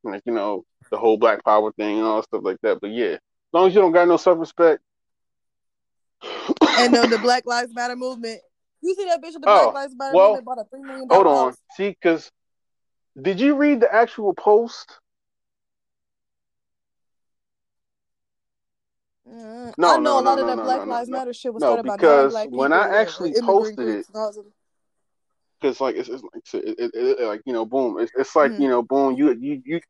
like you know the whole black power thing and all stuff like that. But yeah, as long as you don't got no self respect, and then the Black Lives Matter movement. You see that bitch with the Oh, Black Lives Matter well, movement bought a three million Hold on. house. See, because did you read the actual post? Mm, No, I know no, a no, lot of no, that no, Black Lives. Matter shit was No, by because people when I actually posted it, that. because like it's, it's, it's it, it, like you know, boom, it's, it's like Mhm. you know, boom, you you you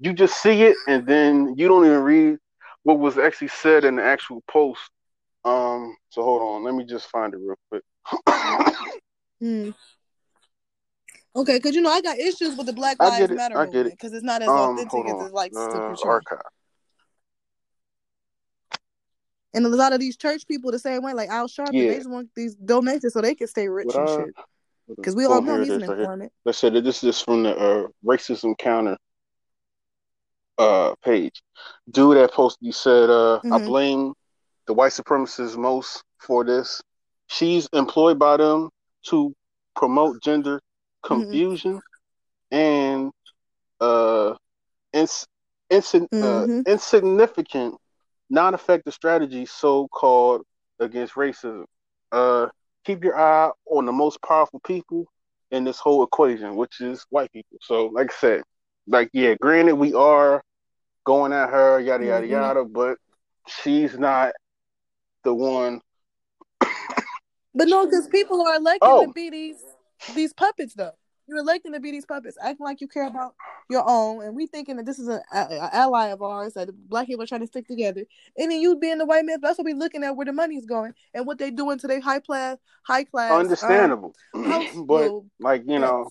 you just see it and then you don't even read what was actually said in the actual post. Um, so hold on, let me just find it real quick. Hmm. Okay, because you know I got issues with the Black Lives Matter I get movement it. because it's not as Um, authentic as on, it likes to uh, archive. And a lot of these church people the same way, like Al Sharpton, Yeah. they just want these donations so they can stay rich Would and I? shit. Because we all know he's an is right here. informant. Let's say that this is from the uh, racism counter uh page. Dude that posted he said, uh, I Mhm. blame the white supremacists most for this. She's employed by them to promote gender confusion and uh, ins- insi- uh Mhm. Insignificant non-effective strategy so called against racism. Uh keep your eye on the most powerful people in this whole equation, which is white people. So like I said, like yeah, granted we are going at her, yada yada Mhm. yada, but she's not the one But no, because people are elected Oh. to be these these puppets, though. You're elected to be these puppets, acting like you care about your own, and we thinking that this is an ally of ours, that black people are trying to stick together. And then you being the white man, that's what we looking at where the money's going and what they doing to their high class, high class, um, understandable. house, but like, you know,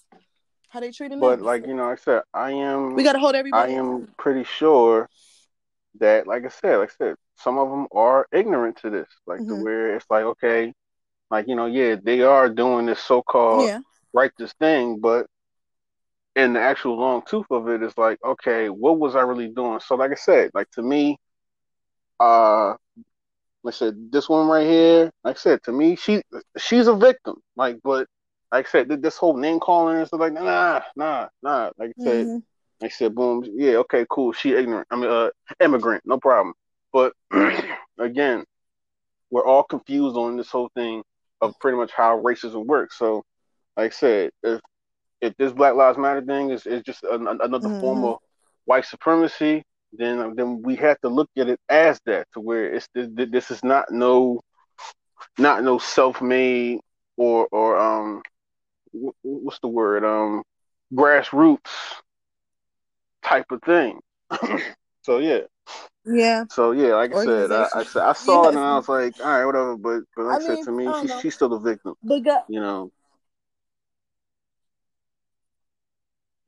how they treating but them. like, you know, like I said, I am we got to hold everybody. I am pretty sure that, like I said, like I said, some of them are ignorant to this, like to Mhm. where it's like, okay, like you know, yeah, they are doing this so-called Yeah. Righteous thing, but in the actual long tooth of it is like, okay, what was I really doing? So, like I said, like to me, uh, like I said, this one right here, like I said, to me, she she's a victim, like, but like I said, th- this whole name calling and stuff like, nah, nah, nah, like I said. Mhm. I said, boom, yeah, okay, cool. She ignorant. I mean, uh, immigrant, no problem. But again, we're all confused on this whole thing of pretty much how racism works. So, like I said, if if this Black Lives Matter thing is, is just an, another form Mhm. of white supremacy, then then we have to look at it as that, to where it's this, this is not no not no self-made or or um what's the word um grassroots type of thing. so yeah, Yeah. so yeah, like I said, I, I said I saw it and I was like, all right, whatever. But but like I I, said mean, to me, she's she's still the victim. But God, You know,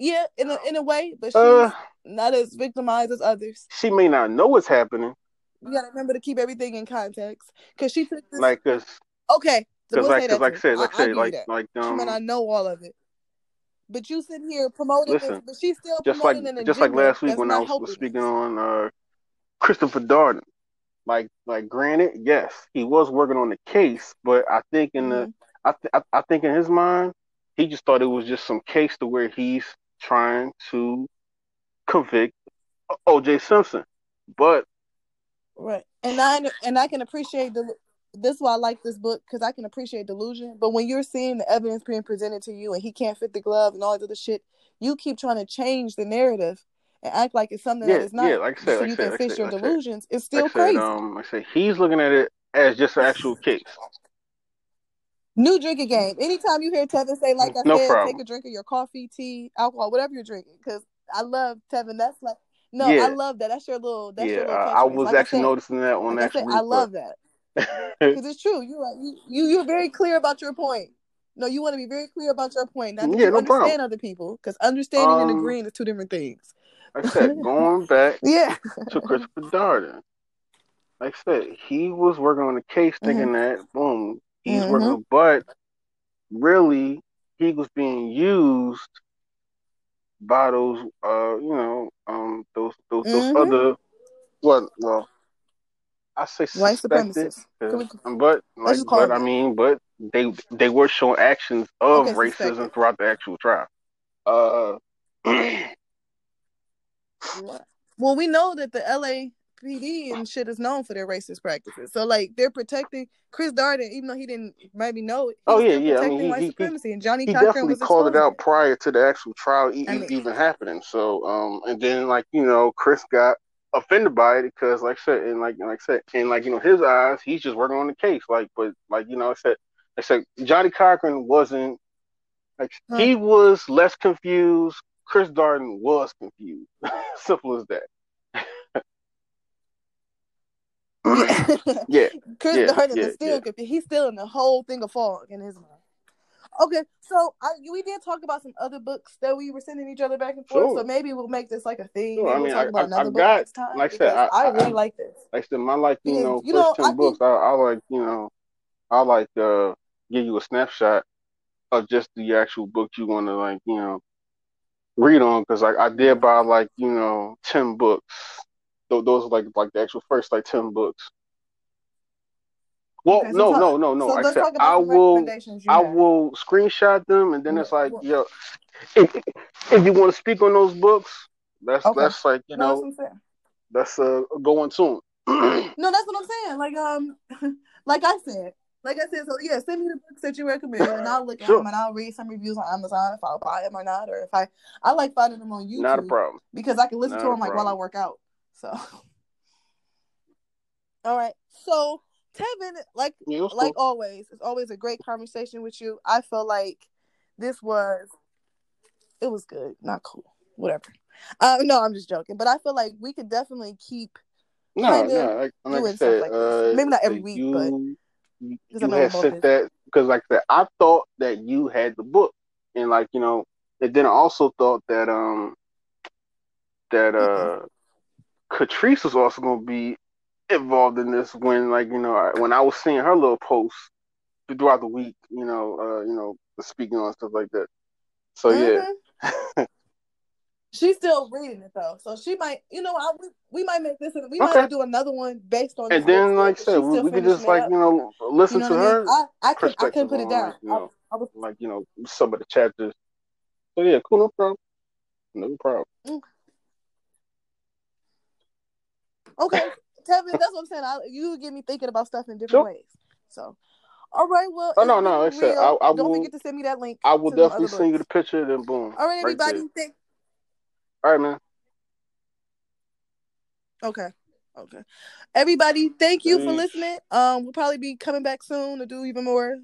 yeah, in a in a way, but she's uh, not as victimized as others. she may not know what's happening, You gotta remember to keep everything in context, because she took this. like cause okay, so cause we'll like say cause like I said, like I said, like like She might um, not know all of it, but you sit here promoting this, but she's still just like just like last week when I was, speaking on uh Christopher Darden. Like like granted, yes, he was working on the case, but I think in the Mhm. I, th- I I think in his mind, he just thought it was just some case to where he's trying to convict O.J. Simpson. But Right, and I and I can appreciate the. This is why I like this book because I can appreciate delusion. But when you're seeing the evidence being presented to you and he can't fit the glove and all this other shit, you keep trying to change the narrative and act like it's something that yeah, it's not, yeah, like I said, so like you said, can like fix said, your like I said, delusions. It's still I said, crazy. um, I said, he's looking at it as just an actual case. New drinking game. Anytime you hear Tevin say, like I No said, problem. take a drink of your coffee, tea, alcohol, whatever you're drinking, because I love Tevin. That's like, no, Yeah. I love that. That's your little, that's yeah, your little I, was like actually I said, noticing that on like the I I love that because it's true. You're right. You, you you're very clear about your point. No, you want to be very clear about your point. Not that Yeah, you no understand problem. other people, because understanding and Um, agreeing is two different things. like I said, going back Yeah. to Christopher Darden. Like I said, he was working on the case thinking that, boom, he's Mhm. working, but really, he was being used by those, uh, you know, um, those, those, those Mhm. other, what, well, I say White suspected, supremacists. 'cause- but like, but I mean, but they they were showing actions of Okay, racism suspected. throughout the actual trial. Uh, Well, we know that the NYPD and shit is known for their racist practices. So like they're protecting Chris Darden, even though he didn't maybe know it. Oh yeah, yeah. I mean, he, white he, supremacy, and Johnny he Cochran definitely was called it out prior to the actual trial e- I mean- even happening. So, um, and then like you know, Chris got offended by it because, like I said, and like like I said, and like you know his eyes, he's just working on the case. Like, but like you know, I said, I said Johnnie Cochran wasn't like Huh. he was less confused. Chris Darden was confused. Simple as that. Yeah. Chris Yeah, Darden yeah, is still yeah. confused. He's still in the whole thing of fog in his mind. Okay, so I, we did talk about some other books that we were sending each other back and forth. Sure. So maybe we'll make this like a thing. Sure, I we'll mean, talk I- about I- another I book got- next time. like I said, I- I, really like this. Like I said, my like you know you first know, ten I think- I, I like you know, I like uh give you a snapshot of just the actual book you want to like you know read on because like I did buy like you know ten books. Th- those are like like the actual first like ten books. Well, Okay, so no, talk- no, no, no. So I said, I will. I have. will screenshot them, and then it's like, Well- yo, if, if you want to speak on those books, that's Okay. that's like you No, know, what that's uh going soon. No, that's what I'm saying. Like um, like I said, like I said. So yeah, send me the books that you recommend, and I'll look at Sure. them and I'll read some reviews on Amazon if I'll buy them or not, or if I I like finding them on YouTube Not a problem. because I can listen Not to them like while I work out. So, all right. So Tevin, like like always, it's always a great conversation with you. I feel like this was it was good, not cool, whatever. Uh, no, I'm just joking, but I feel like we could definitely keep No, kinda no, like, like I doing stuff said, like this. uh, Maybe not every week, you, but- you, had sent that because, like I said, I thought that you had the book, and like you know, and then I also thought that um that uh Catrice was also gonna be involved in this when like you know when I was seeing her little posts throughout the week, you know, uh, you know, speaking on stuff like that. So yeah, Mhm. She's still reading it though, so she might, you know, I, we, we might make this. We might do another one based on. and then like I said, we, we could just like up. you know listen You know to I her mean? I, I could I couldn't put it down. like, you know, I, I was like you know some of the chapters. So yeah, cool, no problem, no problem. Okay, Tevin. That's what I'm saying. I, you get me thinking about stuff in different Sure. ways. So, all right. Well, Oh, no, no, like I said, real. I- I Don't will- forget to send me that link. I will definitely send you the picture, then boom. All right, right everybody. Thank- All right, man. Okay. Okay. Everybody, thank you for listening. Um, we'll probably be coming back soon to do even more